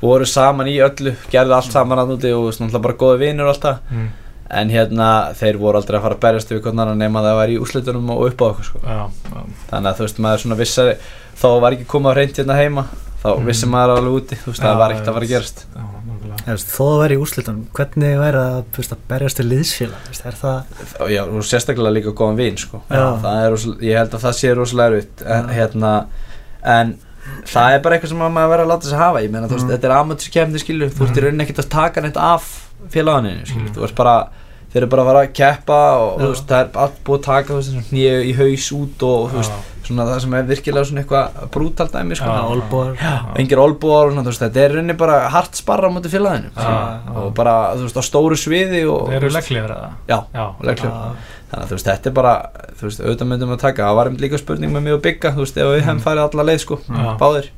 voru saman í öllu gerðu allt saman að núti og þú veist, náttúrulega bara góði vinur og allt það mm. en hérna, þeir voru aldrei að fara að berjast við hvernig annan nema það var í úrslitunum og upp á okkur sko. Já, já, þannig að þú veist maður svona vissari þá var ekki komið á reynd hérna heima þá Mm. vissi maður alveg úti þú veist það var ekkert að að gerast Þó það væri í úrslitunum, hvernig væri að berjast til liðsfélag? Er það, og já, og sérstaklega líka góðan vin sko. Er ég held að það sé rosalega erfitt hérna, en það er bara eitthvað sem maður verður að láta sig hafa ég meina, þú veist, Mm. þetta er amatörskefni skilu þú Mm. í rauninni ekkert að taka neitt af félaganinu skilu, Mm. þú veist bara þeir eru bara að fara að keppa og þú veist, það er allt búið að taka nýju í haus út og þú veist, svona það sem er virkilega svona eitthvað brútalt dæmi sko. Já. olbúar? engir olbúar og svona, þú veist, þetta er rauninni bara hart sparra á móti félaginu og bara, þú veist, á stóru sviði og, eru legglegar eða? Já, Já, legglegar. Já. þannig að þú veist, þetta er bara þú veist, auðvitað myndum að taka, það var einmitt líka spurning með mig og Bigga, þú veist, ef við Mm. hefum farið alla leið, sko, Já. báðir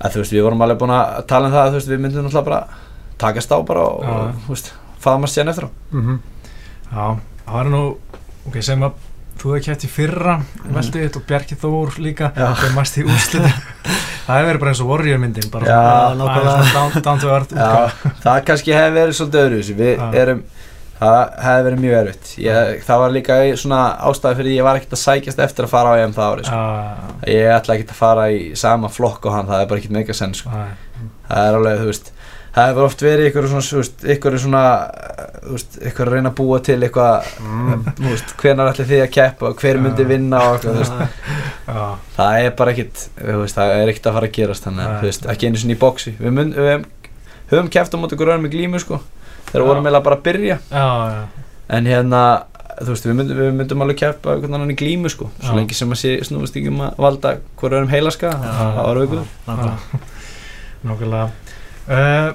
að þú veist, við vorum alveg búin að tala um það, þú veist, við myndum náttúrulega bara takast á bara og, og þú veist, faðmast síðan Mhm. Þú hefði kæft í fyrra, veldið þitt og Bjarki Þór líka, þegar mæst í úrslitin. [laughs] Það hefur verið bara eins og Warrior myndin bara Já, aðeins down, down to earth Já, það kannski hefði verið svolítið öðru við erum, það hefði verið mjög erfitt. Ég, það var líka svona ástæði fyrir ég var ekkert að sækjast eftir að fara á EM það ári, sko. Já, ég ætla ekkert að fara í sama flokk og hann, það er bara ekkert mega senn, sko. já, það er alveg, þú veist það hefur oft verið ykkur svona, ykkur svona ykkur að reyna að búa til eitthvað, Mm. [laughs] hvenar ætli þið að keppa og hver myndi vinna og eitthvað, [laughs] það er bara veist, það er ekkert að fara að gerast þannig, að, þú veist, ekki einu svona í bóksi við, mun, við höfum keppt á móti ykkur öðrum með glímu, sko þegar vorum eiginlega bara að byrja. Já, já, en hérna, þú veist, við myndum, við myndum alveg keppa einhvern annan í glímu, sko svo Já. lengi sem að sé snúast ekki um að valda hver öðrum heilaska, það var við ykkur Nákvæmlega. Uh,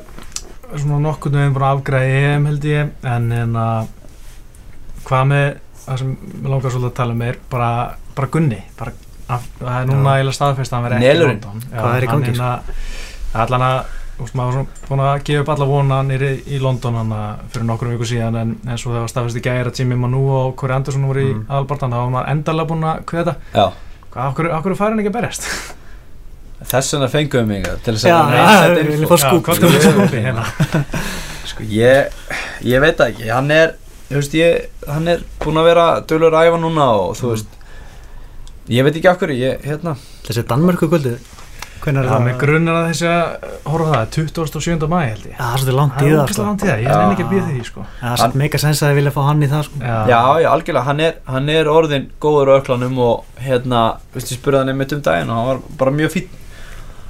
Svona nokkurnu við erum búin að afgræða EM held ég. En en að hvað með það sem við langar svolítið að tala um er bara, bara Gunni. Bara, að, það er núna eiginlega staðfest að hann verði ekki. London. Hvað er í gangi, hérna- allan að þú veist, maður var svona búin að gefa upp alla vona nýri í London hann fyrir nokkrum viku síðan. En, en svo það var staðfest í gæri að Jimmy Manu og Corey Anderson voru í Mm. aðalbartan þá var maður endalega búin að já, hvað, okkur, okkur hann ekki að berjast [laughs] þess vegna fengum við mig til þess að já, við er skúpi hérna. [laughs] Sko, ég, ég veit það ekki, hann er, veist, ég, hann er búinn að vera dölur æfa núna og þú veist, ég veit ekki okkur, ég, hérna, Þessi Danmörku kvöldi Hvernig er það? með grunnar að þessi að horfa það. 27. mæ held ég. Já, það er svolítið langt Það í er það ógæslega sko. langt í það, ég er ekki að býða því sko. Það er satt mega sens að þið vilja fá hann í það sko. já, já, algjörlega, hann er, hann er orðin góður öklanum og hérna, veist, ég spurði hann einmitt um daginn og hann var bara mjög fín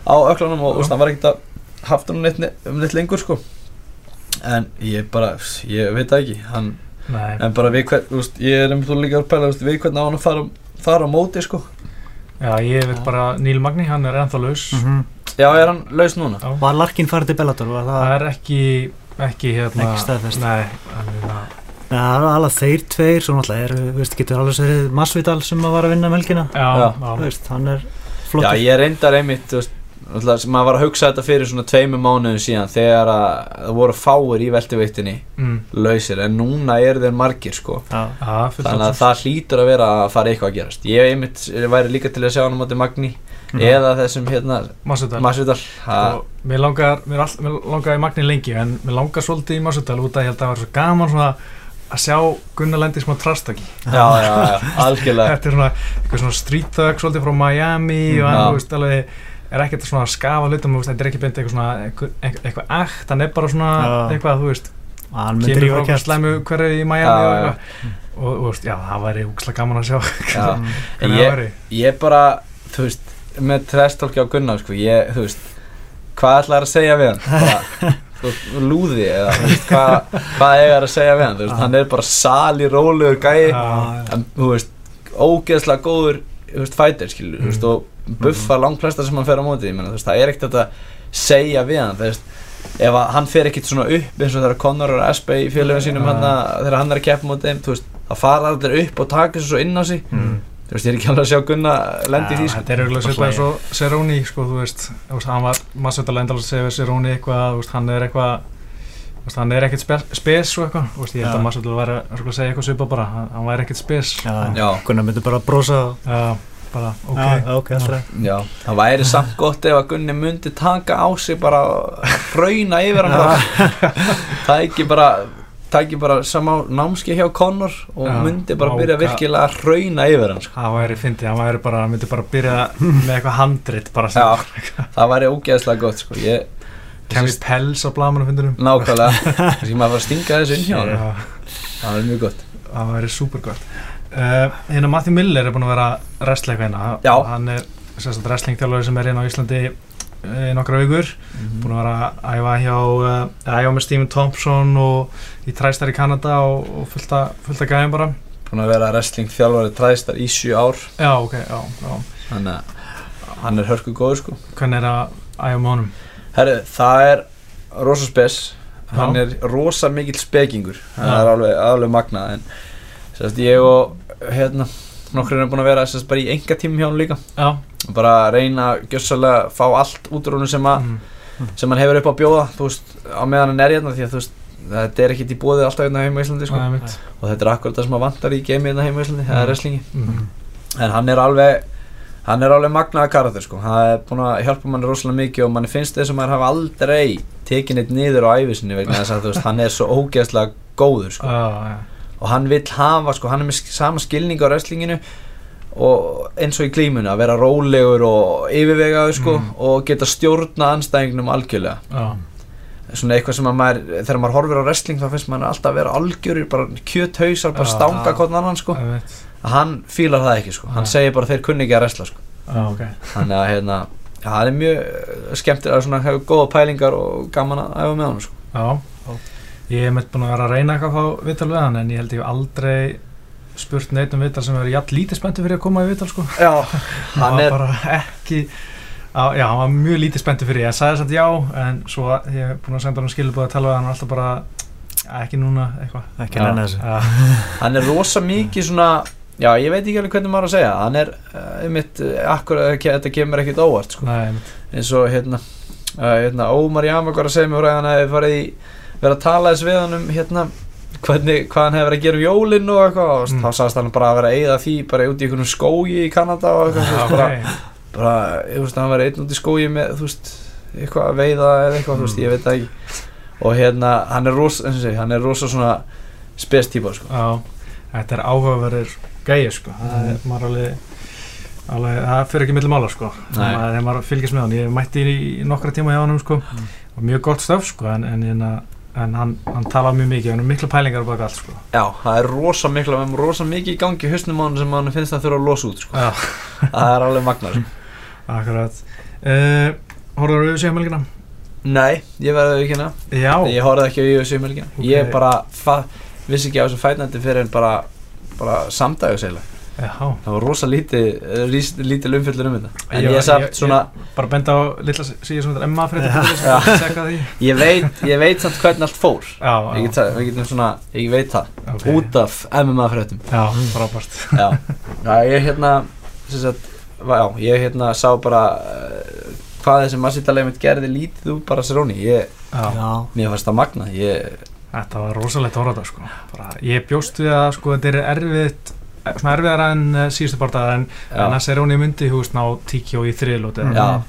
á öklanum og, þú hann var ekkert að haft hann um neitt lengur, sko, en ég bara, ég veit það ekki, hann, Nei, en bara við hvern, þú veist, ég er einmitt líka að pæla, þú veist, við hvern á hann að fara, fara á móti, sko, já, ég veit bara Níl Magni, hann er ennþá laus Mhm. já, er hann laus núna? Já. Var Larkin farið til Bellator? Það, Það er ekki, ekki hérna Ekki staðfest. Nei, er það Nei, það er alveg þeir tveir Svo náttúrulega er, þú veist, getur alveg verið Masvidal sem að var að vinna melkina Já, Já. já, Þú veist, hann er Já, flottur ég reyndar einmitt, þú veist, maður var að hugsa þetta fyrir svona tveimu mánuðum síðan þegar að það voru fáir í veltuveiktinni mm, lausir en núna eru þeir margir sko. Já, fullt þannig að af- það hlýtur að vera að fara eitthvað að gerast. Ég einmitt væri líka til að sjá hann á móti Magni Mhm. eða þessum hérna Masvidal og mér langar, mér, all, mér langar í Magni lengi en mér langar svolítið í Masvidal út að ég held að það var svo gaman svona að sjá Gunnar lendi í smá trastaki já, já, já, [laughs] algjörlega. Þetta er svona eitthvað svona street thug svolítið frá Miami og Já. hann, þú veist, alveg er ekkert svona að skafa hlutum, þú veist, þetta er ekki beint eitthvað svona eitthvað, eitthvað akt, hann er bara svona Já. eitthvað, þú veist, hann kemur frá kæft slæmu hverju í Miami Já, og og, þú veist, já, það væri úkslega gaman að sjá Ég- það væri ég bara, þú veist með trestólki á Gunnar sko, ég, þú veist hvað ætlaði að segja við hann bara, þú veist, lúði eða þú veist, hvað, hvað eiga að segja við hann þú veist, Já. hann er bara sali, rólegur gæi Já, en, þú veist, ógeðslega góður þú veist, fighter, skilur, þú veist, og buffar langflesta sem hann fer á móti, ég meina, þú veist, það er ekkert að segja við hann, veist. Ef að hann fer ekkert svona upp eins og þegar Conor og Espe í félagum sínum Já. hann þegar hann er að keppa móti það fara allir upp og taka þessu svo inn á sig. Mm. þú veist, ég er ekki alveg að sjá Gunna lendi í því, sko. Þetta er auðvitað svipað eins og Cerrone, sko, þú veist, hann var lendal að segja við Cerrone eitthvað, þú veist, hann er eitthvað þú veist, hann er ekkert spe spes og eitthvað, þú veist, ég held að massvölda væri að segja eitthvað svipað bara, hann, hann væri ekkert spes. Já, Já. Gunnar myndi bara brosa. Og Já, bara, ok. Já, ok, alltaf Já, það væri samt gott ef að Gunni myndi taka á sig bara hrauna yfir hann [laughs] það er ekki bara það ekki bara samá námski hjá Conor og Já, myndi bara byrja virkilega að hrauna yfir hann sko. Það væri fyndið, hann væri bara, myndi bara byrja með eitthvað handrit bara sem Já, það væri ógeðslega gott sko. ég, kemur pels á blamanum fundinum. Nákvæmlega. Þess að maður var að stinga þessu inn hjá hann Já, það væri mjög gott. Það væri super uh, Hérna Matthew Miller er búin að vera wrestling hérna Já. Hann er sérstætt wrestling þjálfari sem er hérna á Íslandi í nokkra vikur. Búin að vera að æfa hjá uh, æfa með Stephen Thompson og í træstar í Kanada og, og fullt að að gæðum bara. Búin að vera wrestling þjálfari træstar í 7 ár. Já ok, já, já. Þannig að hann er hörku góður sko. Hvernig er að æfa með honum? Herru, það er rosa spes. Hann Já. er rosa mikill spekingur. Það er alveg, alveg magnað en sérst ég og hérna nokkur er búin að vera sérst bara í enga tímum hjá hann líka. Já, bara reyna gjössalega fá allt út úr honum sem, mm, sem hann hefur upp á að bjóða þú veist, á meðan hann er hérna því að þú veist þetta er ekkert í bóði alltaf hérna heima í Íslandi sko. mitt og þetta er akkurat það sem að vantar í geimi hérna heima í Íslandi, það Mm. er wrestlingi. Mm. en hann er alveg hann er alveg magnaða karakter sko. Hann er búin að hjálpa manni rosalega mikið og manni finnst þess að maður hafa aldrei tekið neitt niður á æfisinni vegna þess að þú veist hann er svo ógeðslega góður sko. Já, já, og hann vill hafa sko hann er með sama skilning á wrestlinginu og eins og í klímunu að vera rólegur og yfirvegaður sko Mm. og geta stjórna anstæðingnum algjörlega. Já, svona eitthvað sem að maður þegar maður horfir á wrestling þá finnst maður alltaf að vera algjörir bara kjöthausar, bara Já. stanga sko. Það er mitt að hann fílar það ekki sko. Hann segir bara þeir kunni ekki að wrestla sko. Já, ok. Þannig að hérna já, það er mjög skemmtilega svona hefur góða pælingar og gaman að æfa með hann sko. já, ég hef mitt búin að vera að reyna eitthvað að fá viðtal við hann en ég held ég aldrei spurt neitt um viðtal sem verið jafn lítið spenntu fyrir að koma í viðtal sko. Já, [laughs] hann hann er bara ekki á, já, hann var mjög lítið spenntu fyrir. Ég sagði samt já, en svo ég hef búin að senda hann skilubóð að tala við hann og alltaf bara "Ja, ekki núna, eitthvað. Ekki nenni þessu. [laughs] Hann er rosa mikið svona já, ég veit ekki alveg hvernig maður á að segja. Hann er, uh, mitt, uh, akkur þetta kemur ekkit óvart sko. nei, einmitt. eins og hérna, uh, hérna Ómar Jamak var að segja mér frá því að hann hefði farið í verið að tala þess við hann um hérna hvernig, hvað hann hefði verið að gera um jólinn og eitthvað og Mm. þá sagðist hann bara að vera að eyða því bara út í einhvern skógi í Kanada og eitthvað já, þú veist, ok bara, bara, ég veist, hann var einn út í skói með, þú veist, eitthvað að veiða eða eitthvað, þú veist, ég veit það ekki. Og hérna, hann er rosa, eins og segi, hann er rosa svona spes típa, sko. Já, þetta er áhugaverður gæi sko, það er maður alveg alveg, það fyrir ekki milli mála sko. Nei. þegar maður, maður fylgist með hann, ég mætti í, nokkra tíma hjá hann sko, og mjög gott stöf sko, en, en, en, en hann, hann talar mjög mikið, hann er mikla pælingar baka allt sko. Já, það er rosa mikla, við erum rosa mikið í gangi í hausnum á hann sem hann finnst að þurfa að losa út, sko. Já, það er alveg magnar, sko. [laughs] Akkurat. Uh, Hóruður við séum helgina? Nei, ég verði ekki hérna Já, Ég horfði ekki á UFC um helgina. Ok. Ég bara fa- vissi ekki á þessu fætnandi fyrir en bara, bara samdægu segla Það var rosa lítið, rís, lítið umfyllur um þetta. En Ég- ég, samt ég- svona, Bara benda á litla síðan sem þetta er Já. því. [laughs] Ég veit, ég veit samt hvernig allt fór. Já, Ég get getum svona, ég veit það. Ok. Út af MMA fréttum. Já, frábært. Já, já ég hérna sem sagt, já, ég hérna sá bara uh, hvað þessi massítalega mitt gerði lítið úr bara ég, Já, Já, mér fannst það magna ég, Þetta var rosalegt þetta sko. bara, Ég bjóst við að sko, þetta er erfitt svona erfiðara en uh, síðustu bardaðar en, en já, að Seróni myndi húst ná tíkjó í þriðlóti Mm.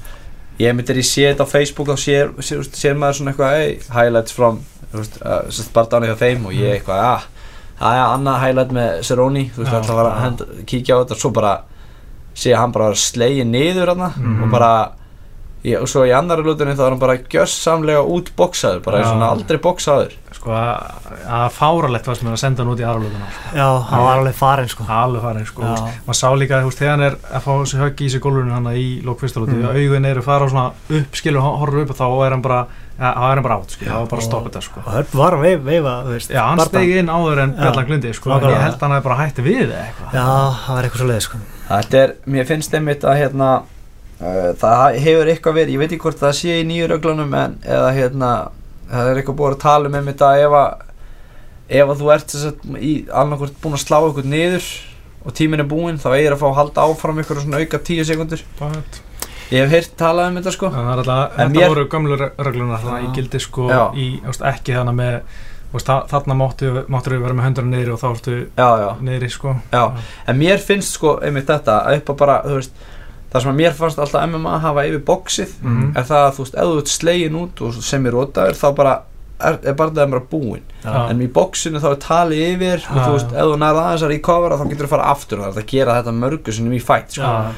ég myndir í séð á Facebook þá sér, sér, sér maður svona eitthvað hey, highlights from bara dánu hjá þeim og ég eitthvað ah, það er annað highlight með Seróni þú veist alltaf var að kíkja á þetta og svo bara sé hann bara slegið niður Mhm. og bara ég, og svo í annari lútunni þá er hann bara gjössamlega útboksaður bara Já. eins og hann aldrei boksaður sko, að, fáralegt var sem er að senda hann út í aðralótuna já, hann var alveg farinn sko alveg farin sko. Já. Maður sá líka húst, þegar hann er að fá þessi höggi í sig gólfinu hann í lókfistalóti Mm. augun eru fara svona upp skilur horfur upp og þá er hann bara þá er hann bara átt sko. þá er bara að stoppa þetta sko. og var að veif, veifa, þú veist Já, hann bardagann. stegi inn áður en Já. Bjallan glindi sko. en ég held að hann hefði bara hætti við eða eitthvað Já, það var eitthvað svo leið sko Þetta er, mér finnst einmitt að hérna það hefur eitthvað verið, ég veit ekki hvort það sé í nýju reglunum en eða hérna það er eitthvað búið að tala um einmitt að ef að ef að þú ert þess að í annarkvort búin að slá ykkur niður og tíminn er búinn þá eigir að fá að halda áfram ykkur svona auka tíu sekundur ég hef heyrt talað um þetta sko. Það er alltaf, En þetta voru gömlu reglunar þannig að ég gildi sko Já. í, veist, ekki þannig með þarna máttu, við vera með höndurinn niðri og þá ertu niðri sko. Já. En mér finnst sko einmitt þetta að upp að bara, þú veist það sem að mér fannst alltaf MMA hafa yfir bóksið Mhm. er það að þú veist, ef þú ert slegin út og sem er rótaður þá bara er, er bara það bara búinn Já. en í bóksinu þá er talið yfir og Já, þú veist, ef þú nærða aðeins að recovera þá getur þú að fara aftur og það er að gera þetta mörgu sinni í fight sko. Já.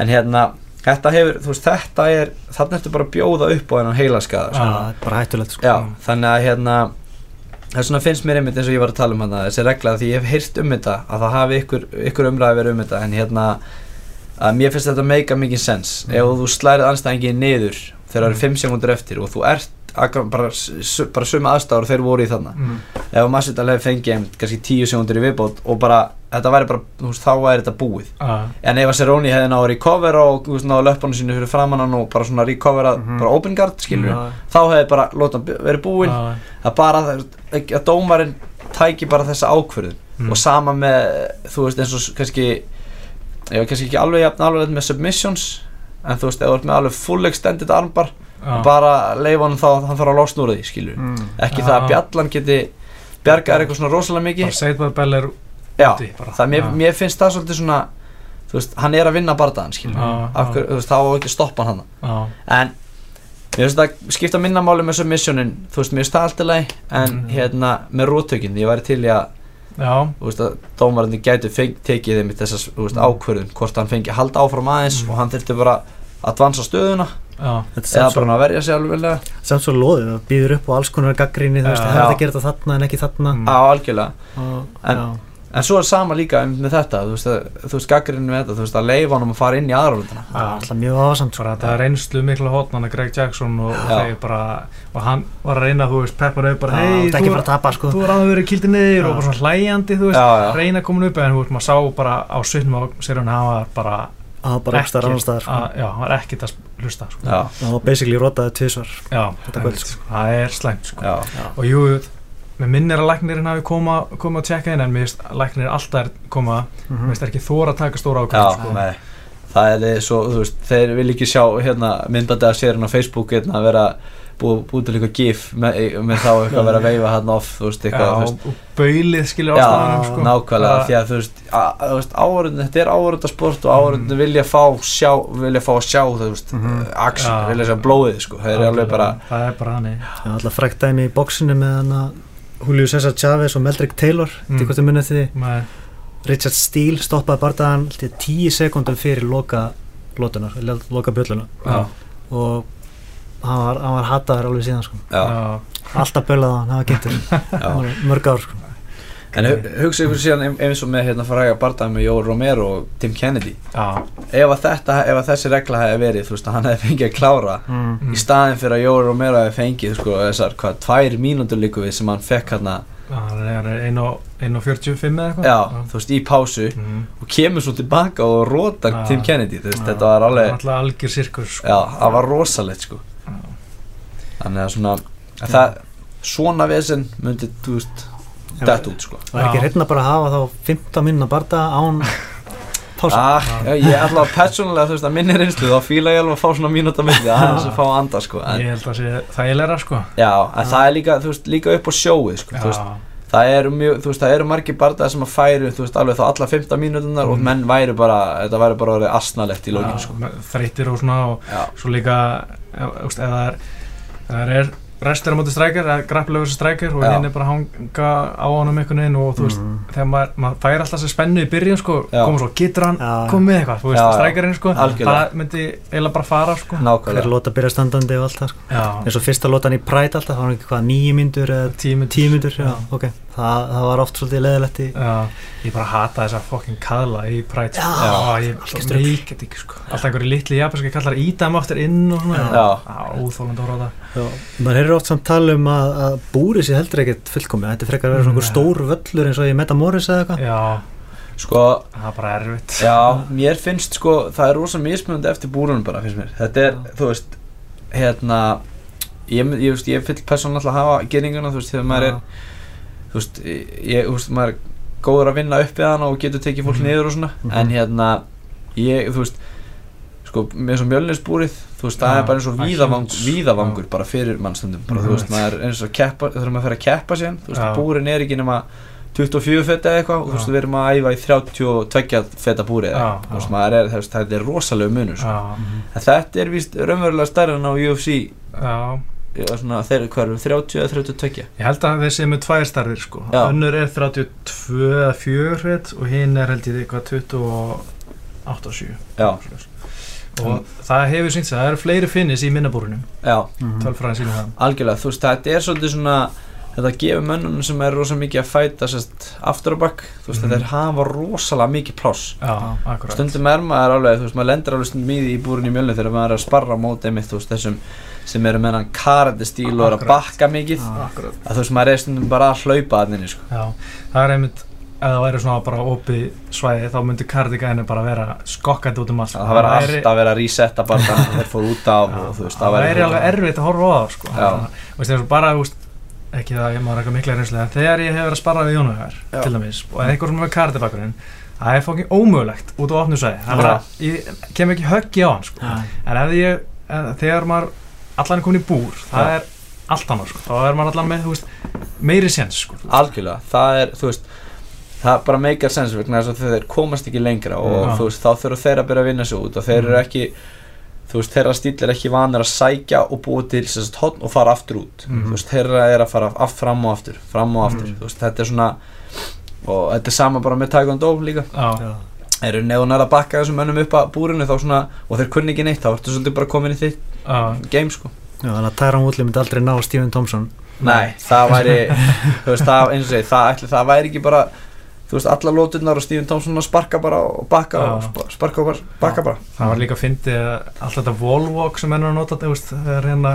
en hérna, þetta hefur, veist, þetta er þannig ertu bara að bjóða upp á þennan heilaskaða Já, sko. það er bara hættulegt sko já, þannig að hérna vegna finnst mér einmitt eins og ég var að tala um hana, þessi regla því ég hef heyrt um þetta að það hafi ykkur, ykkur umræði verið um þetta en hérna að mér finnst þetta meika mikið sens Mm. ef þú slærið anstæðingið niður þegar það eru 5 sekundur eftir og þú ert bara, bara suma aðstæður og þeir voru í þarna Mm. ef að Masvidal hefði fengið kannski 10 sekundur í viðbót og bara, þetta væri bara, þú veist, þá væri þetta búið Já. en ef að Cerrone hefði náðu að recovera og þú veist, náðu löpunum sínu fyrir framann hann og bara svona recovera, Mhm. bara open guard skilur Já. þá hefði bara lóta verið búinn Já. að bara að dómarinn tæki bara þessa ákvörðun Mm. og sama með, þú veist, eins og kannski ég var kannski ekki alveg jafn alveg með submissions en þú veist, ef þú ert með alveg full extended armbar Já. bara leifa hann þá, hann þarf að losna úr því, skilur Mm. ekki Já. það að bjallan geti bjargað eitthvað svona rosalega mikið bara segið bara Bell er Já, úti bara. það mér, mér finnst það svolítið svona þú veist, hann er að vinna bardaðan já. hverju, þú veist, þá á ekki að stoppa hann en mér finnst það skipta minna máli með submissionin þú veist, mér finnst það alltaf leið en Mhm. hérna, með róttökin, ég væri til í að Já. þú veist, að dómarandi gætu tekið þeim í þessas, þú veist, Mhm. ákvörðun hvort hann fengi halda áfram aðeins Mhm. og hann þurfti bara að dvansa stöðuna Já. Þetta er eða bara að verja sig alveg samt svo loðið það býður upp á alls konar gaggrinni þú veist, Já. það hefði að gera þetta þarna en ekki þarna Mm. á algjörlega En- já, en svo er sama líka um- með þetta þú veist, að, þú gaggrinn með þetta þú veist, að leifa honum að fara inn í aðralundina það er alltaf mjög ásamt sko. bara þetta reynslu mikla hotnan að Greg Jackson og, og þeir bara og hann var að reyna, þú veist, peppar auð bara hei, þetta er að tapa sko þú er aðeins verið kildið niður Já. og bara svona hlæjandi, þú veist, Já, já. reyna að koma upp en þú veist, maður sá bara á svitnum á sér hann hafa bara það var bara staðar sko. að, já, hann var ekkert að hlusta sko. það var basically rotaði tvisvar já, Þetta kvöld, einmitt, sko. það er slæmt já, með minn er að læknirinn hafi koma, koma að tjekka inn en mér finnst að læknirinn alltaf er koma mér Mhm. finnst ekki þóra að taka stóra já, ákvæm sko. nei það er svo, þú veist, þeir vil ekki sjá hérna myndbandi af sérinn á Facebook hérna að vera búið búið til eitthvað gif með, með þá eitthvað að vera að veifa hann off þú veist, Já, eitthvað veist, og baulið skilur Já, ástæðanum sko. nákvæmlega, því að þú veist, að, veist áhörðin, þetta er áhörðin sport og áhörðin vilja fá sjá, vilja fá að sjá þú veist, Mhm. action, Já. vilja sjá blóðið, sko, það er alveg bara, Það er bara hann Já, alltaf frækt dæmi í bóksinu með hann að Julio César Chávez og Meldrick Taylor Mm. mm. hvort þið munið því Nei, Richard Steele stoppaði bardaðan ég, tíu sekundum fyrir loka lótunar, eller loka bjölluna já, og hann var, hann var hataður alveg síðan sko. já, já, alltaf bölaði hann, það var kynntur [laughs] já. mörg ár sko. En hu- hugsa ykkur síðan ein- eins og með hérna fræga bardaði með Joe Romero og Tim Kennedy. já, Ef þetta, ef þessi regla hefði verið, þú veist, að hann hefði fengið að klára mm. Mm. í staðin fyrir að Joe Romero hefði fengið, sko, þessar, hvað, tvær mínútur líku við sem hann fekk hérna, hann er 1.45 eða eitthvað já, þú veist, í pásu Mm. og kemur svo tilbaka og rótar Já. Tim Kennedy, þú veist, þetta var alveg, alltaf algjör sirkus sko. já, það var rosalegt, sko. Já. Þannig að svona, að það, svona vesen myndi, þú veist, dett út, sko. var ekki Já. reyna bara að hafa þá 15 minna barda án pása Ah, ég ætla að persónulega, þú veist, að minni reynslu þá fíla ég alveg að fá svona mínúta milli [laughs] aðeins að fá að anda, sko en, ég held að sé þægilegra sko Já, en það er líka, þú veist, líka upp á sjóið, sko þú veist, það eru mjög, þú veist, það eru margir bardaðar sem að færu, veist, alveg þá alla 15 mínútunar og Mm. menn væru bara, þetta væri bara orðið asnalegt í lógin, sko með þreyttir og svona og Já, svo líka það er, ef það er restur á móti strækjar grapplegur sem strækjar og er bara að hanga á honum einhvern veginn og þú veist, Mm. þegar maður, maður fær alltaf þessi spennu í byrjun sko, koma svo, getur hann komið með eitthvað, þú veist, strækjarinn sko Algjörlega. það myndi eiginlega bara fara sko. Hver lóta byrja standandi og allt það sko. eins og fyrsta lótan í Pride alltaf, það var ekki hvað nýju myndur eða tími tíu myndur, já, Já. ok. Það, það var oft svolítið leðilegt í Já, ég bara hata þessa fokkin kaðla í Pride sko. Já, Já, ég er mikið ekki sko. Alltaf einhverju litli japanski kallar ídæm aftur inn og svona. Úþólandi að horfa það Já, maður heyrir oft samt tala um að, að búri sér heldur ekkert fullkomið, þetta er frekar að vera svona stór völlur eins og í Metamoris eða eitthvað. Já, Sko, það er bara erfitt. já, mér finnst, sko, það er rosa mismunandi eftir búrunum bara, finnst mér. Þetta er, Já. þú veist, hérna Ég, ég, ég, ég fyll persónulega að hafa geringuna, þú veist, þegar maður er þú veist, ég, þú veist, maður er góður að vinna upp við hana og getur tekið fólk Mhm. niður og svona, Mhm. en hérna ég, þú veist sko, með svo mjölninsbúrið, þú veist, það er bara eins og það víðavang, víðavangur bara fyrir mannstundum, bara, Mhm. þú veist, maður er eins og keppa, þurfum að fara að keppa síðan, þú veist, búrin er ekki nema 24 feta eða eitthvað, og þú veist, við erum að æfa í 32 feta búrið, þú veist, maður er, veist, þetta er rosalegu munur, sko. En þetta er víst raunverulega stærri en á UFC, svona, þeir, hvað erum, 30 eða 32, Ég held að þessi er með tvær starfir sko. Önnur er 32 eða 4 hret og hinn er held ég eitthvað 28 og 7 já, og það hefur sínt sig, það eru fleiri finnis í minnabúrunum. Mhm. tölfræðin sínum það. Algjörlega, þú veist, þetta er svolítið svona þetta gefur mönnunum sem er rosa mikið að fæta sérst, aftur á bakk, þú veist, Mhm. þetta er hafa rosalega mikið pláss. Stundum er maður alveg, þú veist, maður lendur alveg stundum í því í búrin í mjölni þegar maður er að sparra á móti einmitt, þú veist, þessum sem eru með hann karate stíl og er að bakka mikið. Að þú veist, maður er stundum bara að hlaupa að henni, sko. Já, það er einmitt ef það væri svona bara opið svæði þá myndi kardigæni bara vera skokkandi út um allt það verður alltaf að vera að resetta bara þannig [laughs] að þeir fóru út af og veist, það væri væri alveg erfitt að horfa á það sko. Það- veist, bara, veist, ekki það ég maður eitthvað mikla reynslu en þegar ég hef verið að sparra við Já. til dæmis og eitthvað sem er kardibakurinn það er fokkin ómögulegt út á opnu svæði það bara, ég kem ekki höggi á hann sko. En ef ég, þegar maður allan er komin í búr, það Já. er allt annað sko. þá er maður allan með, veist, meiri séns sko. algjörlega, það er, þú veist það bara meikar sens vegna þess að þeir komast ekki lengra og þú veist, þá þurfa þeir að byrja að vinna sig út og þeir eru Mhm. ekki þú veist, þeirra stíl er ekki vanir að sækja og búa til sem sagt hotn og fara aftur út. Mhm. þú veist, þeirra er að fara af, fram og aftur fram og aftur, Mhm. þú veist, þetta er svona og þetta er sama bara með taekwondo líka. Þeir eru neðunar að bakka þessum mönnum upp að búrinu þá svona, og þeir kunni ekki neitt, þá ertu svolítið bara komin í þitt já, game sko. Já, þannig að Tyron Woodley myndi aldrei ná Stephen Thompson. Nei, það [laughs] væri, þú veist, það, eins og segi, það, ætli, það væri ekki bara, þú veist, alla lóturnar og Stephen Thompson sparka bara og bakka og sparka og bakka bara. það var líka að fyndi allt þetta wallwalk sem ennur að nota veist, þegar hérna,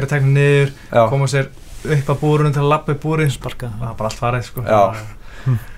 eru teknir niður koma sér upp að búrunum til að lappa upp búrin sparka það er bara allt farið sko Já.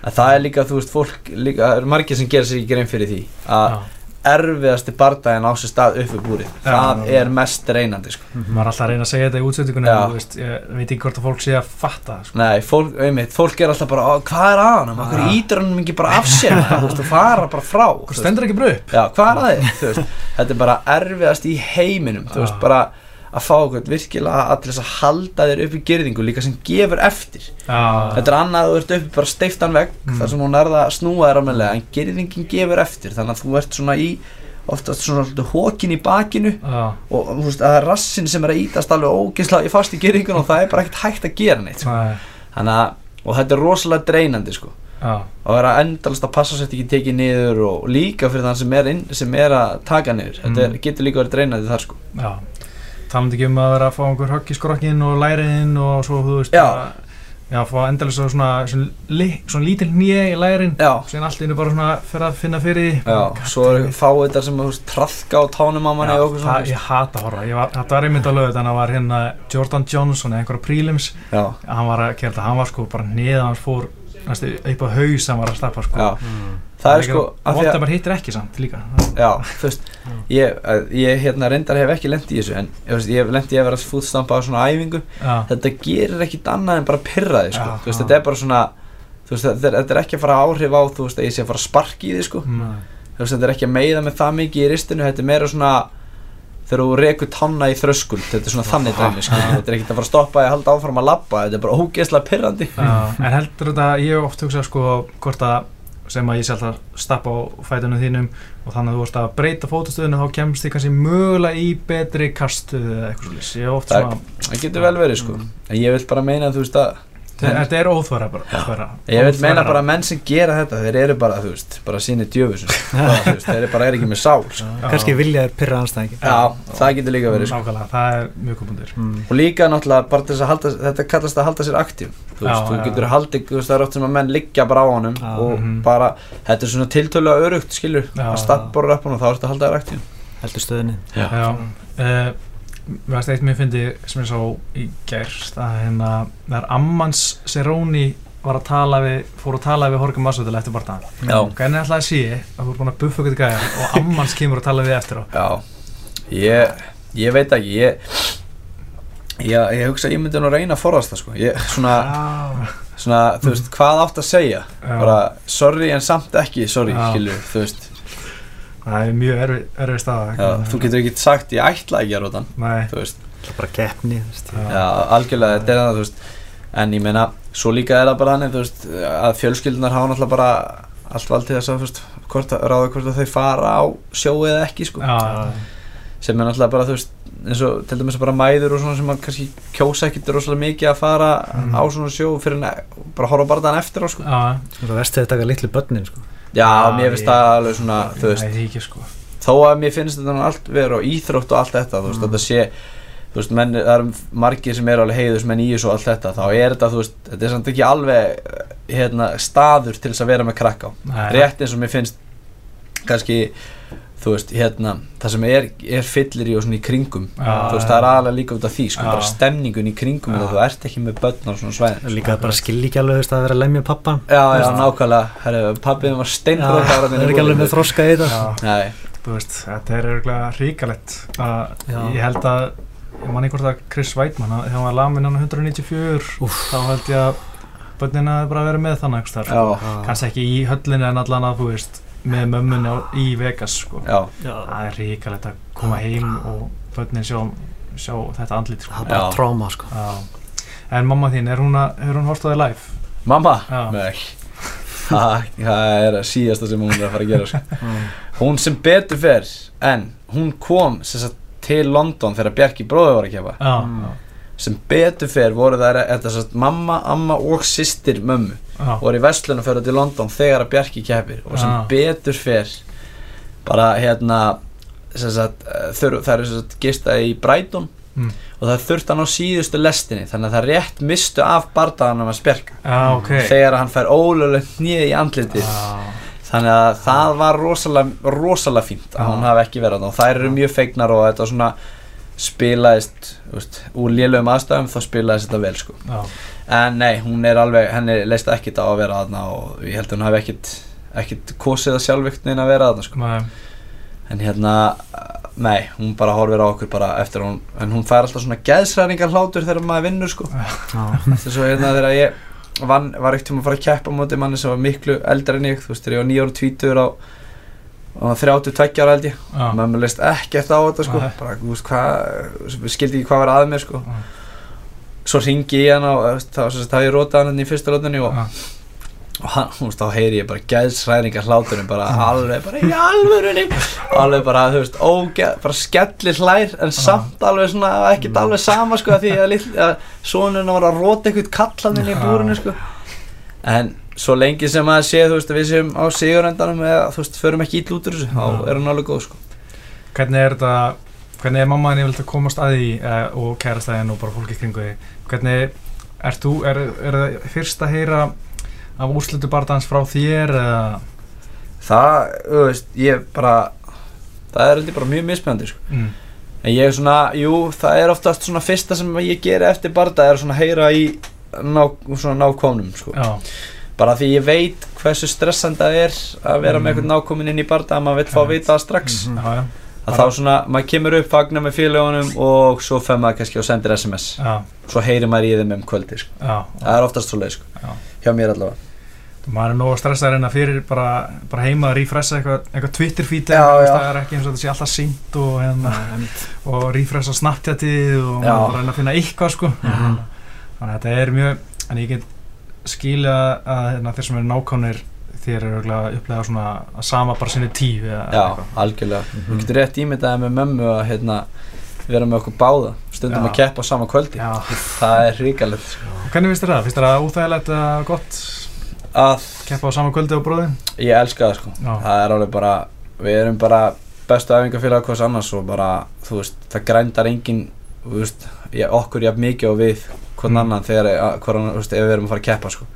það er líka, þú veist, fólk, líka, það eru margir sem gera sér ekki grein fyrir því að. Erfiðasti bardaginn á sér stað upp búrið, Já. það er mest reynandi, sko. Mhm. maður er alltaf að reyna að segja þetta í útsendingunni ég veit ekki hvort að fólk sé að fatta sko. Nei, fólk, einmitt, fólk er alltaf bara, "Ó, hvað er að hann, okkur Já. ítur hann ekki bara af sér, þú fara bara frá, veist. stendur ekki bara upp Já, hvað er að þið? Þú veist, þetta er bara erfiðast í heiminum, þú veist, bara að fá okkur virkilega að að halda þér upp í gerðingu líka sem gefur eftir. Já, þetta er annað að þú ert uppi bara steiftan vegg Mm. þar sem hún er það að snúa þér ámennlega en gerðingin gefur eftir. Þannig að þú ert svona í oftast svona svolítið hókin í bakinu já, og þú veist að það er rassin sem er að ítast alveg ógeðslega í fast í gerðingun og það er bara ekkert hægt að gera neitt sko. þannig að og þetta er rosalega dreinandi sko. Já, og vera endalast að passa sér ekki tekið niður og líka fyrir þann sem er, inn, sem er að taka niður. Þetta Mm. getur líka verið dreinandi þar sko já talandi ekki um að vera að fá einhver högg í skrokkin og læriðinn og svo, þú veist Já. Já, fá endalega svo svona, svona, li, svona lítil nýja í lærin já, síðan allt innu bara svona fyrir að finna fyrir því. já, svo er fá þetta sem þú veist trafka á tánum á manni Já, og okkur svona það, ég hata að horfa, ég var, þetta var einmitt á lögut en það var hérna Jordan Johnson eða einhverja prílims já, hann var að þetta, hann var sko bara niður hann fór næstu upp á haus hann var að stappa sko. Já. Það er sko því Vont að- að maður hittir ekki samt líka. Já, þú veist, ég, ég hérna reyndar hef ekki lent í þessu en ég, hef lent í að vera fútstampa á svona æfingu. Já, þetta gerir ekkit annað en bara pyrra þig sko. Já, veist, þetta er bara svona veist, þetta er, þetta er ekki að fara áhrif á þú veist, að ég sé að fara að sparki í þig sko. mm, þetta er ekki að meiða með það mikið í ristinu þetta er meira svona þegar þú rekur tanna í þröskuld þetta er svona þannig dæmi, þetta er ekki að fara að stoppa að halda áfram að labba, þetta er bara ógeðslega pyrrandi já, en heldur þetta, ég hef oft hugsað sko hvort að sem að ég sé alltaf stappa á fætunum þínum og þannig að þú vorst að breyta fótastöðinu þá kemst þið kannski mögulega í betri kastuð eða eitthvað svolítið Það getur vel verið sko. en ég vil bara meina þú veist að þetta er óþvara bara, óþvara, Ég vil meina bara að menn sem gera þetta þeir eru bara, þú veist, bara sínir djöfusum [laughs] þeir eru bara er ekki með sál sko. Já. kannski vilja þér pyrra anstæðingi Já, það getur líka verið sko. nákvæmlega, það er mjög komundir mm. og líka náttúrulega bara til þess að halda þetta kallast að halda sér aktív þú veist, Já, þú já. getur haldið, þú veist, það er oft sem að menn liggja bara á honum Já. og Mhm. bara, þetta er svona tiltölulega örugt skilur, Já. að stappbora upp hann og þá ertu að halda þér Mér varst eitt mér fyndi sem ég sá í gerst að hérna, þegar Ammans Seróni var að tala við, fór að tala við Horkum Masvidal eftir barndan Já. Hvernig ætlaði að sé að þú er búin að buffa ykkur gæjar og Ammans kemur að tala við eftir á? Já, ég, ég veit ekki ég, ég, ég hugsa að ég myndi nú reyna að forðast það sko. Ég, svona, Já, svona, þú veist, hvað átt að segja? Já. bara, sorry en samt ekki sorry, Já. skilur, þú veist það er mjög erfið, Já, þú getur ekki sagt ég ætla ekki að þetta Nei, þú veist, Það er bara keppni. Já. já, algjörlega þetta er það, þú veist en ég meina, svo líka er það bara þannig þú veist, að fjölskyldunar hafa náttúrulega bara allt vald til þess að, þú veist, hvort að ráða hvort að þau fara á sjóið eða ekki, sko, já, sem er náttúrulega bara, þú veist eins og til dæmis bara mæður og svona sem að kannski kjósa ekkert rosalega mikið að fara Mhm. á svona sjó fyrir en bara horfa bara þann eftir á, sko já, Það verst þegar taka litlu börnin sko. Já, mér finnst það alveg svona, þú veist. Ekki sko. Þó að mér finnst þetta allt vera og íþrótt og allt þetta þú veist, Mm. þetta sé þú veist, menn, það eru margir sem eru alveg heiðusmenn í þessu og allt þetta, þá er þetta, þú veist þetta er samt ekki alveg hérna, staður til þess að vera með krakka á. Rétt eins og mér finnst kannski, þú veist, hérna það sem er, er fyllir í og svona í kringum Já, þú veist, það er aðalega líka út af því sko, Já. bara stemningun í kringum Já. og þú ert ekki með börn á svona svæðin Líka bara skilji ekki alveg þú veist, að vera lemja pappan Já, já, nákvæmlega, herru, pabbiðin var steinbrot Það er ekki alveg með þroska í þetta. Þú veist, þetta er örgulega Já. ég held að ég man einhvert að Chris Weidmann þegar hann var lamin hann 194 Úff. þá held ég að börnin hafi bara verið með þannig kannski ekki í höllinu en allan að þú veist með mömmunni á, í Vegas sko. já það er ríkalegt að koma heim og börnin sjá, sjá þetta andlit sko. Það er bara tráma sko. Já. en mamma þín, er hún, að, er hún hort á þig live? Mamma? Nei Það það er að síðasta sem hún er að fara að gera sko. [laughs] Hún sem betur fer En hún kom sagt, til London þegar Bjarki bróður var að kepa Já, Mm. Sem betur fer voru það þetta, sagt, Mamma, amma og systir mömmu já, voru í vestlunum fyrir til London þegar að Bjarki keppir og sem Já. betur fer bara hérna sagt, þur, það er sagt, gista í Brighton Mm. og það þurfti hann á síðustu lestinni þannig að það rétt mistu af bardaganum að spjarka já, ok. Þegar hann fær ólöflegt nýði í andlitið. Já, þannig að það var rosalega, rosalega fínt að hún hafi ekki verið þarna. Og þær eru mjög feignar og þetta svona spilaðist veist, úr lélögum aðstæðum þá spilaðist þetta vel sko. Já, en nei, hún er alveg, henni leist ekkit á að vera þarna og ég held að hún hafi ekkit ekkit kosið að sjálfvíknin að vera þarna sko. Nei, en hérna, nei, hún bara horfir á okkur bara eftir hún, en hún fær alltaf svona geðsræringar hlátur þegar maður vinnur sko. Já. Þetta er svo hérna þegar ég vann, var ekkert um að fara að keppa á móti manni sem var miklu eldri en ég, þú veist, þegar ég var nýjára tvítur á og 32 ára held ég. Já, maður leist ekkert á þetta sko. Nei. bara, þú veist, hvað, skildi ekki hvað var að mér sko. Já. svo ringi ég hann og þá var það ég rótaði hann í fyrsta rótunni og, og hann, þú veist, þá heyri ég bara gæðsræðningar hláturinn bara alveg bara í alvörunni? Alveg bara, þú veist, ógeð, bara skellir hlær en samt alveg svona, ekkert alveg sama sko því að, að sonuna var að róta eitthvað kallan inn í búrinu sko. En svo lengi sem að sé, þú veist, að við séum á siguröndanum eða, þú veist, förum ekki ítl út úr þessu, þá er hann alveg góð sko Hvernig er þetta, hvernig er mammaðin yfirleitt að komast að því eh, og kærastæðin og bara fólki kringu því? Hvernig, ert þú, er, er það fyrst að heyra af úrslutu bardans frá þér eða? það, þú veist, ég bara það er heldur bara mjög misspennandi sko. Mm. en ég er svona, jú, það er oftast svona fyrsta sem ég geri eftir barda er svona heyra í ná, svona nákomnum sko. Já, bara því ég veit hversu stressandi það er að vera með Mm. eitthvað nákomin inn í barda að maður vill fá að vita það strax Mhm. já, já, að þá svona, maður kemur upp, fagnar með félagunum og svo fer maður kannski og sendir SMS já, svo heyrir maður í þeim um kvöldi sko. já. það er oftast svo leið sko. Já. hjá mér allavega maður er nógu stressaður en að fyrir bara, bara heima að refressa eitthvað, eitthvað Twitter feed Já, já. það er ekki eins og þetta sé alltaf sínt og, hérna, og refressa Snapchatið og bara reyna að finna eitthvað sko Mhm. þannig að þetta er mjög en ég get skilja að hérna, þeir sem eru nákvæmir þér eru að upplega svona að sama bara sinni tíu eða já, eitthvað. algjörlega Mhm. þú getur rétt ímyndaði með mömmu að hérna, vera með okkur báða stundum Já. að keppa á sama kvöldi Já. það er hrikalegt sko. Hvernig finnst þér það? Finnst þér það óþægilegt eða gott að keppa á sama kvöldi á bróðin? ég elska það sko Já. það er alveg bara, við erum bara bestu æfingafélag hvers annars og bara þú veist, það grændar engin veist, okkur jafn mikið og við hvern Mm. annan þegar, annan, þú veist, ef við erum að fara að keppa sko.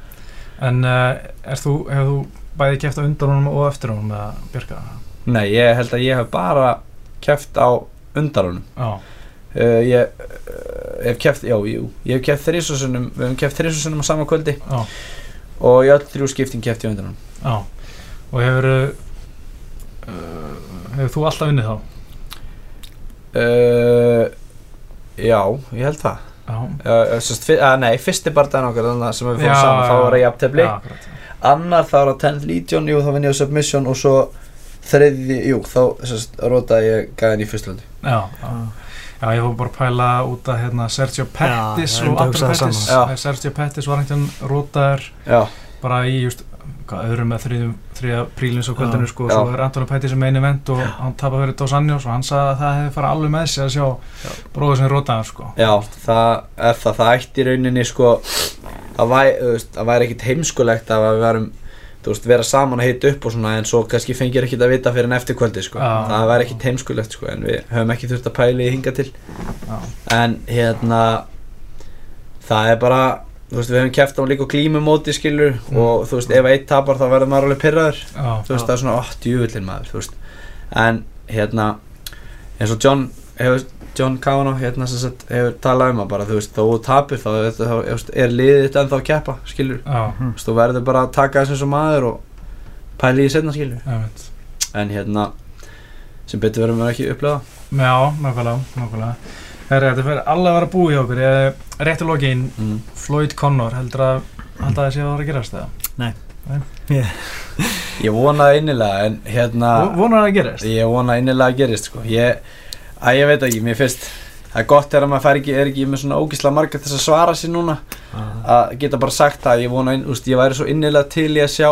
En uh, þú, hefur þú bæði keppt á undan honum og eftir honum með Björka? nei, ég held að ég hef bara keppt á undarunum Já, uh, ég uh, hef keppt, já, jú ég hef keppt þrísusunum, við hefum keppt þrísusunum á sama kvöldi. Já, og í öll þrjú skipting keppt í undarunum já. Og hefur hefur þú alltaf unnið þá? já, ég held það uh, uh, nei, fyrsti barndaginn okkar sem við fórum Já, saman, þá já. var já, akkurat. Annar þá var það 10th Legion, jú, þá vinn ég á Submission og svo þriði, jú, þá sest, rótaði ég gæðin í fyrstlöndi Já, já. Já, ég fór bara að pæla út að hérna, Sergio Pettis ég og það Pettis. Sergio Pettis var einhvern rótaður já, bara í just, hvað, öðrum með þriða prílins á kvöldinu Já. sko, Já. svo er Antonio Pettis sem einu event og hann tapar fyrir Dos Anjos og hann sagði að það hefði fara alveg með sig að sjá bróður sem rótaður sko já, það er það, það ætti í rauninni sko að væri, væri ekkit heimskulegt að við varum, þú veist, vera saman að hita upp og svona en svo kannski fengir ekkit að vita fyrir en eftir kvöldi sko, Já. það væri ekkit heimskulegt sko en við höfum ekki þurft að pæli í hinga til Já, en hérna það er bara þú veist við hefum kæft á líka á glímumóti skilur Mm. og þú veist ef eitt tapar þá verður maður alveg pyrraður já, þú veist það er svona 8 júvillin maður þú veist. En hérna eins og John hefur John Kavanaugh hérna sem sagt hefur talað um að bara þú veist þó þú tapir þá, þú veist, er liðið þetta ennþá að keppa skilur. Já, þú veist þú verður bara að taka þess eins og maður og pæli í setna skilur. Veit en hérna sem betur verðum við ekki upplega Já, nákvæmlega, nákvæmlega Herri, þetta fyrir alveg að vera búið hjá okkur Ég, Réttu lokin, mm. Floyd Connor heldur að að það sé að það var að gerast eða? ég vonaði innilega en hérna Vo- Vonar það að gerast? Ég vona innilega að gerist sko. ég, að ég veit ekki, mér finnst það er gott þegar maður ekki, er ekki með svona ógísla marga þess að svara sér núna að geta bara sagt það, ég vona inn, úst, ég væri svo innilega til í að sjá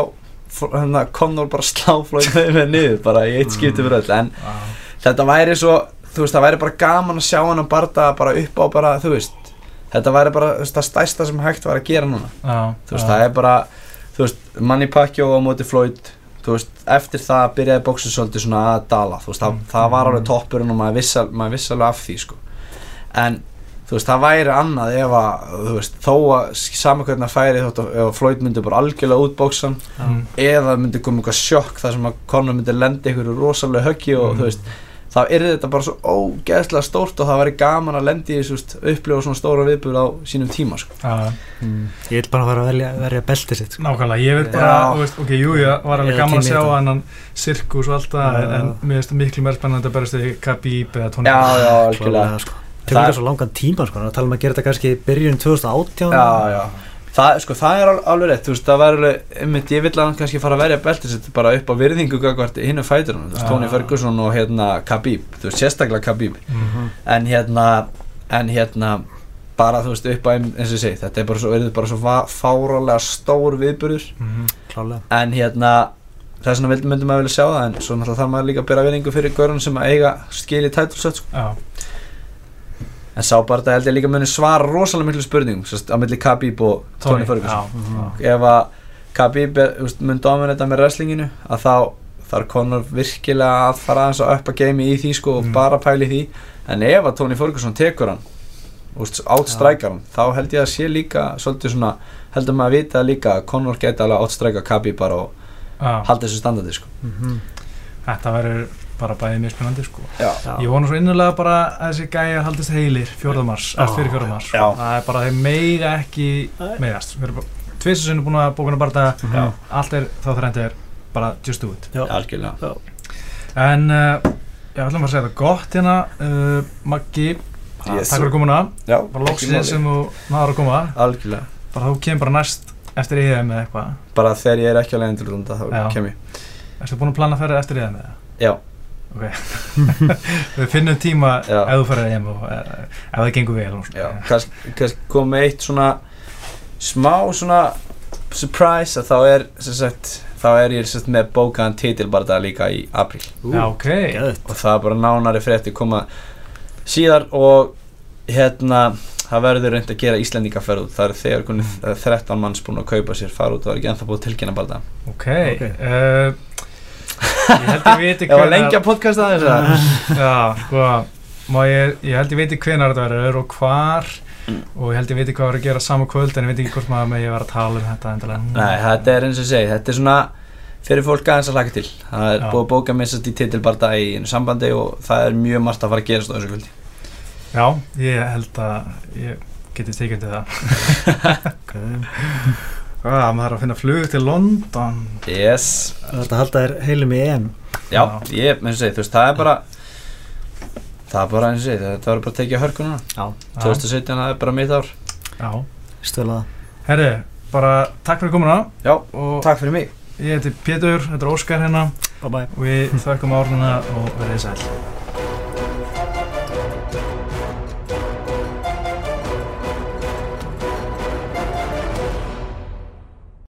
hérna, Conor bara sláflóið með mér niður bara í eitt skipti fyrir öll en Já, þetta væri svo, þú veist, það væri bara gaman að sjá hann að barda bara upp á bara, þú veist þetta væri bara þú veist, það stærsta sem hægt var að gera núna já, þú veist, það er bara þú veist, Manny Pacquiao á móti Floyd þú veist, eftir það byrjaði bóksin svolítið svona að dala, þú veist, það, Mm. það var alveg toppurinn og maður vissi, al- maður vissi alveg af því, sko en, þú veist, það væri annað ef að, þú veist, þó að saman hvernig það færi þótt að Floyd myndi bara algjörlega útbóksan Mm. eða myndi koma eitthvað sjokk þar sem að Conor myndi lendi ykkur rosalega höggi og Mm. þú veist, þá er þetta bara svo ógeðslega stórt og það væri gaman að lendi í þessu, þú veist, upplifa svona stóra viðbúr á sínum tíma, sko. Já, Mm. Ég vil bara fara að velja, verja beltið sitt sko. nákvæmlega, ég veit bara, veist, ok, jú, ég var alveg gaman að sjá hennan sirkus og allt það, en, en mér finnst það miklu meira spennandi að berast því Khabib eða Tony Já, já, algjörlega. Klálega, sko. Það svo langan tíma sko, að tala um að gera þetta kannski í byrjun 2018 Já, já Það, sko, það er al- alveg rétt, þú veist, það var alveg, einmitt, ég vill að hann kannski fara að verja beltið sitt bara upp á virðingu gagvart hinn fæturinn, þú veist, Ah. Tony Ferguson og hérna Khabib, þú veist, sérstaklega Khabib, Mhm. en hérna, en hérna, bara, þú veist, upp á, eins og ég segi, þetta er bara svo, verið bara svo fáralega stór viðburður, Mhm. Klálega en hérna, þess vegna vildi myndi maður vilja sjá það, en svo náttúrulega þarf maður líka að bera virðingu fyrir görun sem að eiga skil í tætlsött, sko. Já, En sá bara þetta held ég líka muni svara rosalega miklu spurningum, á milli Khabib og Tony, Ferguson. Mhm. já. ef að Khabib mun dominita með wrestlinginu að þá þarf Conor virkilega að fara aðeins að uppa game í því sko og Mm. bara pæli því en ef að Tony Ferguson tekur hann átstrækar hann þá held ég að sé líka svona heldur maður að vita líka að Conor geti alveg átstræka Khabib bara og Já. halda þessu standardi sko Mhm. Þetta verður bara bæðið mjög spennandi sko. Ég vona svo innilega bara að þessi gæja haldist heilir 4. mars, Já. eftir fyrir 4. mars Já. Það er bara þeir meiga ekki meðast Við erum bara tvisar sinni búin að bókuna bara Mhm. allt er þá þrændi er bara just do it Já. algjörlega En uh, ég ætlum að segja það gott hérna uh, Maggi, Yes, takk fyrir komuna Já, bara máli. sem þú náður að koma Algjörlega bara þú kemur bara næst eftir EM eða eitthvað Bara þegar ég er ekki til runda þá kem ég Erstu búin að plana að ferða eftir EM eða? Já, Ok. [laughs] Við finnum tíma Já. ef þú ferða EM og uh, ef það gengur vel kannski, kannski kom með eitt svona smá svona surprise að þá er sem sagt, þá er ég sem sagt, með bókaðan titil bara það líka í april Já, ok. Geðveikt. og það er bara nánari frétti koma síðar og hérna það verður reynd að gera Íslendingaferð út. Það eru þegar kunni, 13 manns búin að kaupa sér fara út og það er ekki ennþá búið að tilkynna bara það. Ok, Ok. Uh, Ég held ég viti [laughs] Ég var lengi að podcasta það þess [laughs] Já, sko ég, ég held ég viti hvenar þetta verður og hvar og ég held ég viti hvað verður að gera sama kvöld en ég veit ekki hvort maður með ég var að tala um þetta endilega. Nei, þetta er eins og segi, þetta er svona fyrir fólk aðeins að hlaka til. Það er Já. búið að bóka mér sérst í titilbarda í einu sambandi og það er mjög margt að fara að gerast á þessu kvöldi. Já, ég held að ég geti til það. [laughs] Hvað, maður er að finna flug til London. Yes. Það er að halda þér heilum í EM. Já, ég, eins og segi, þú veist, það er bara það er bara eins og segi, þetta verður bara að tekið að hörkuna Já. 2017, það er bara mitt ár. Já, Stölu það. Herri, bara takk fyrir komuna. Já, og takk fyrir mig. ég heiti Pétur, þetta er Óskar hérna. Bye bye. Og við þökkum árnuna og verðið sæl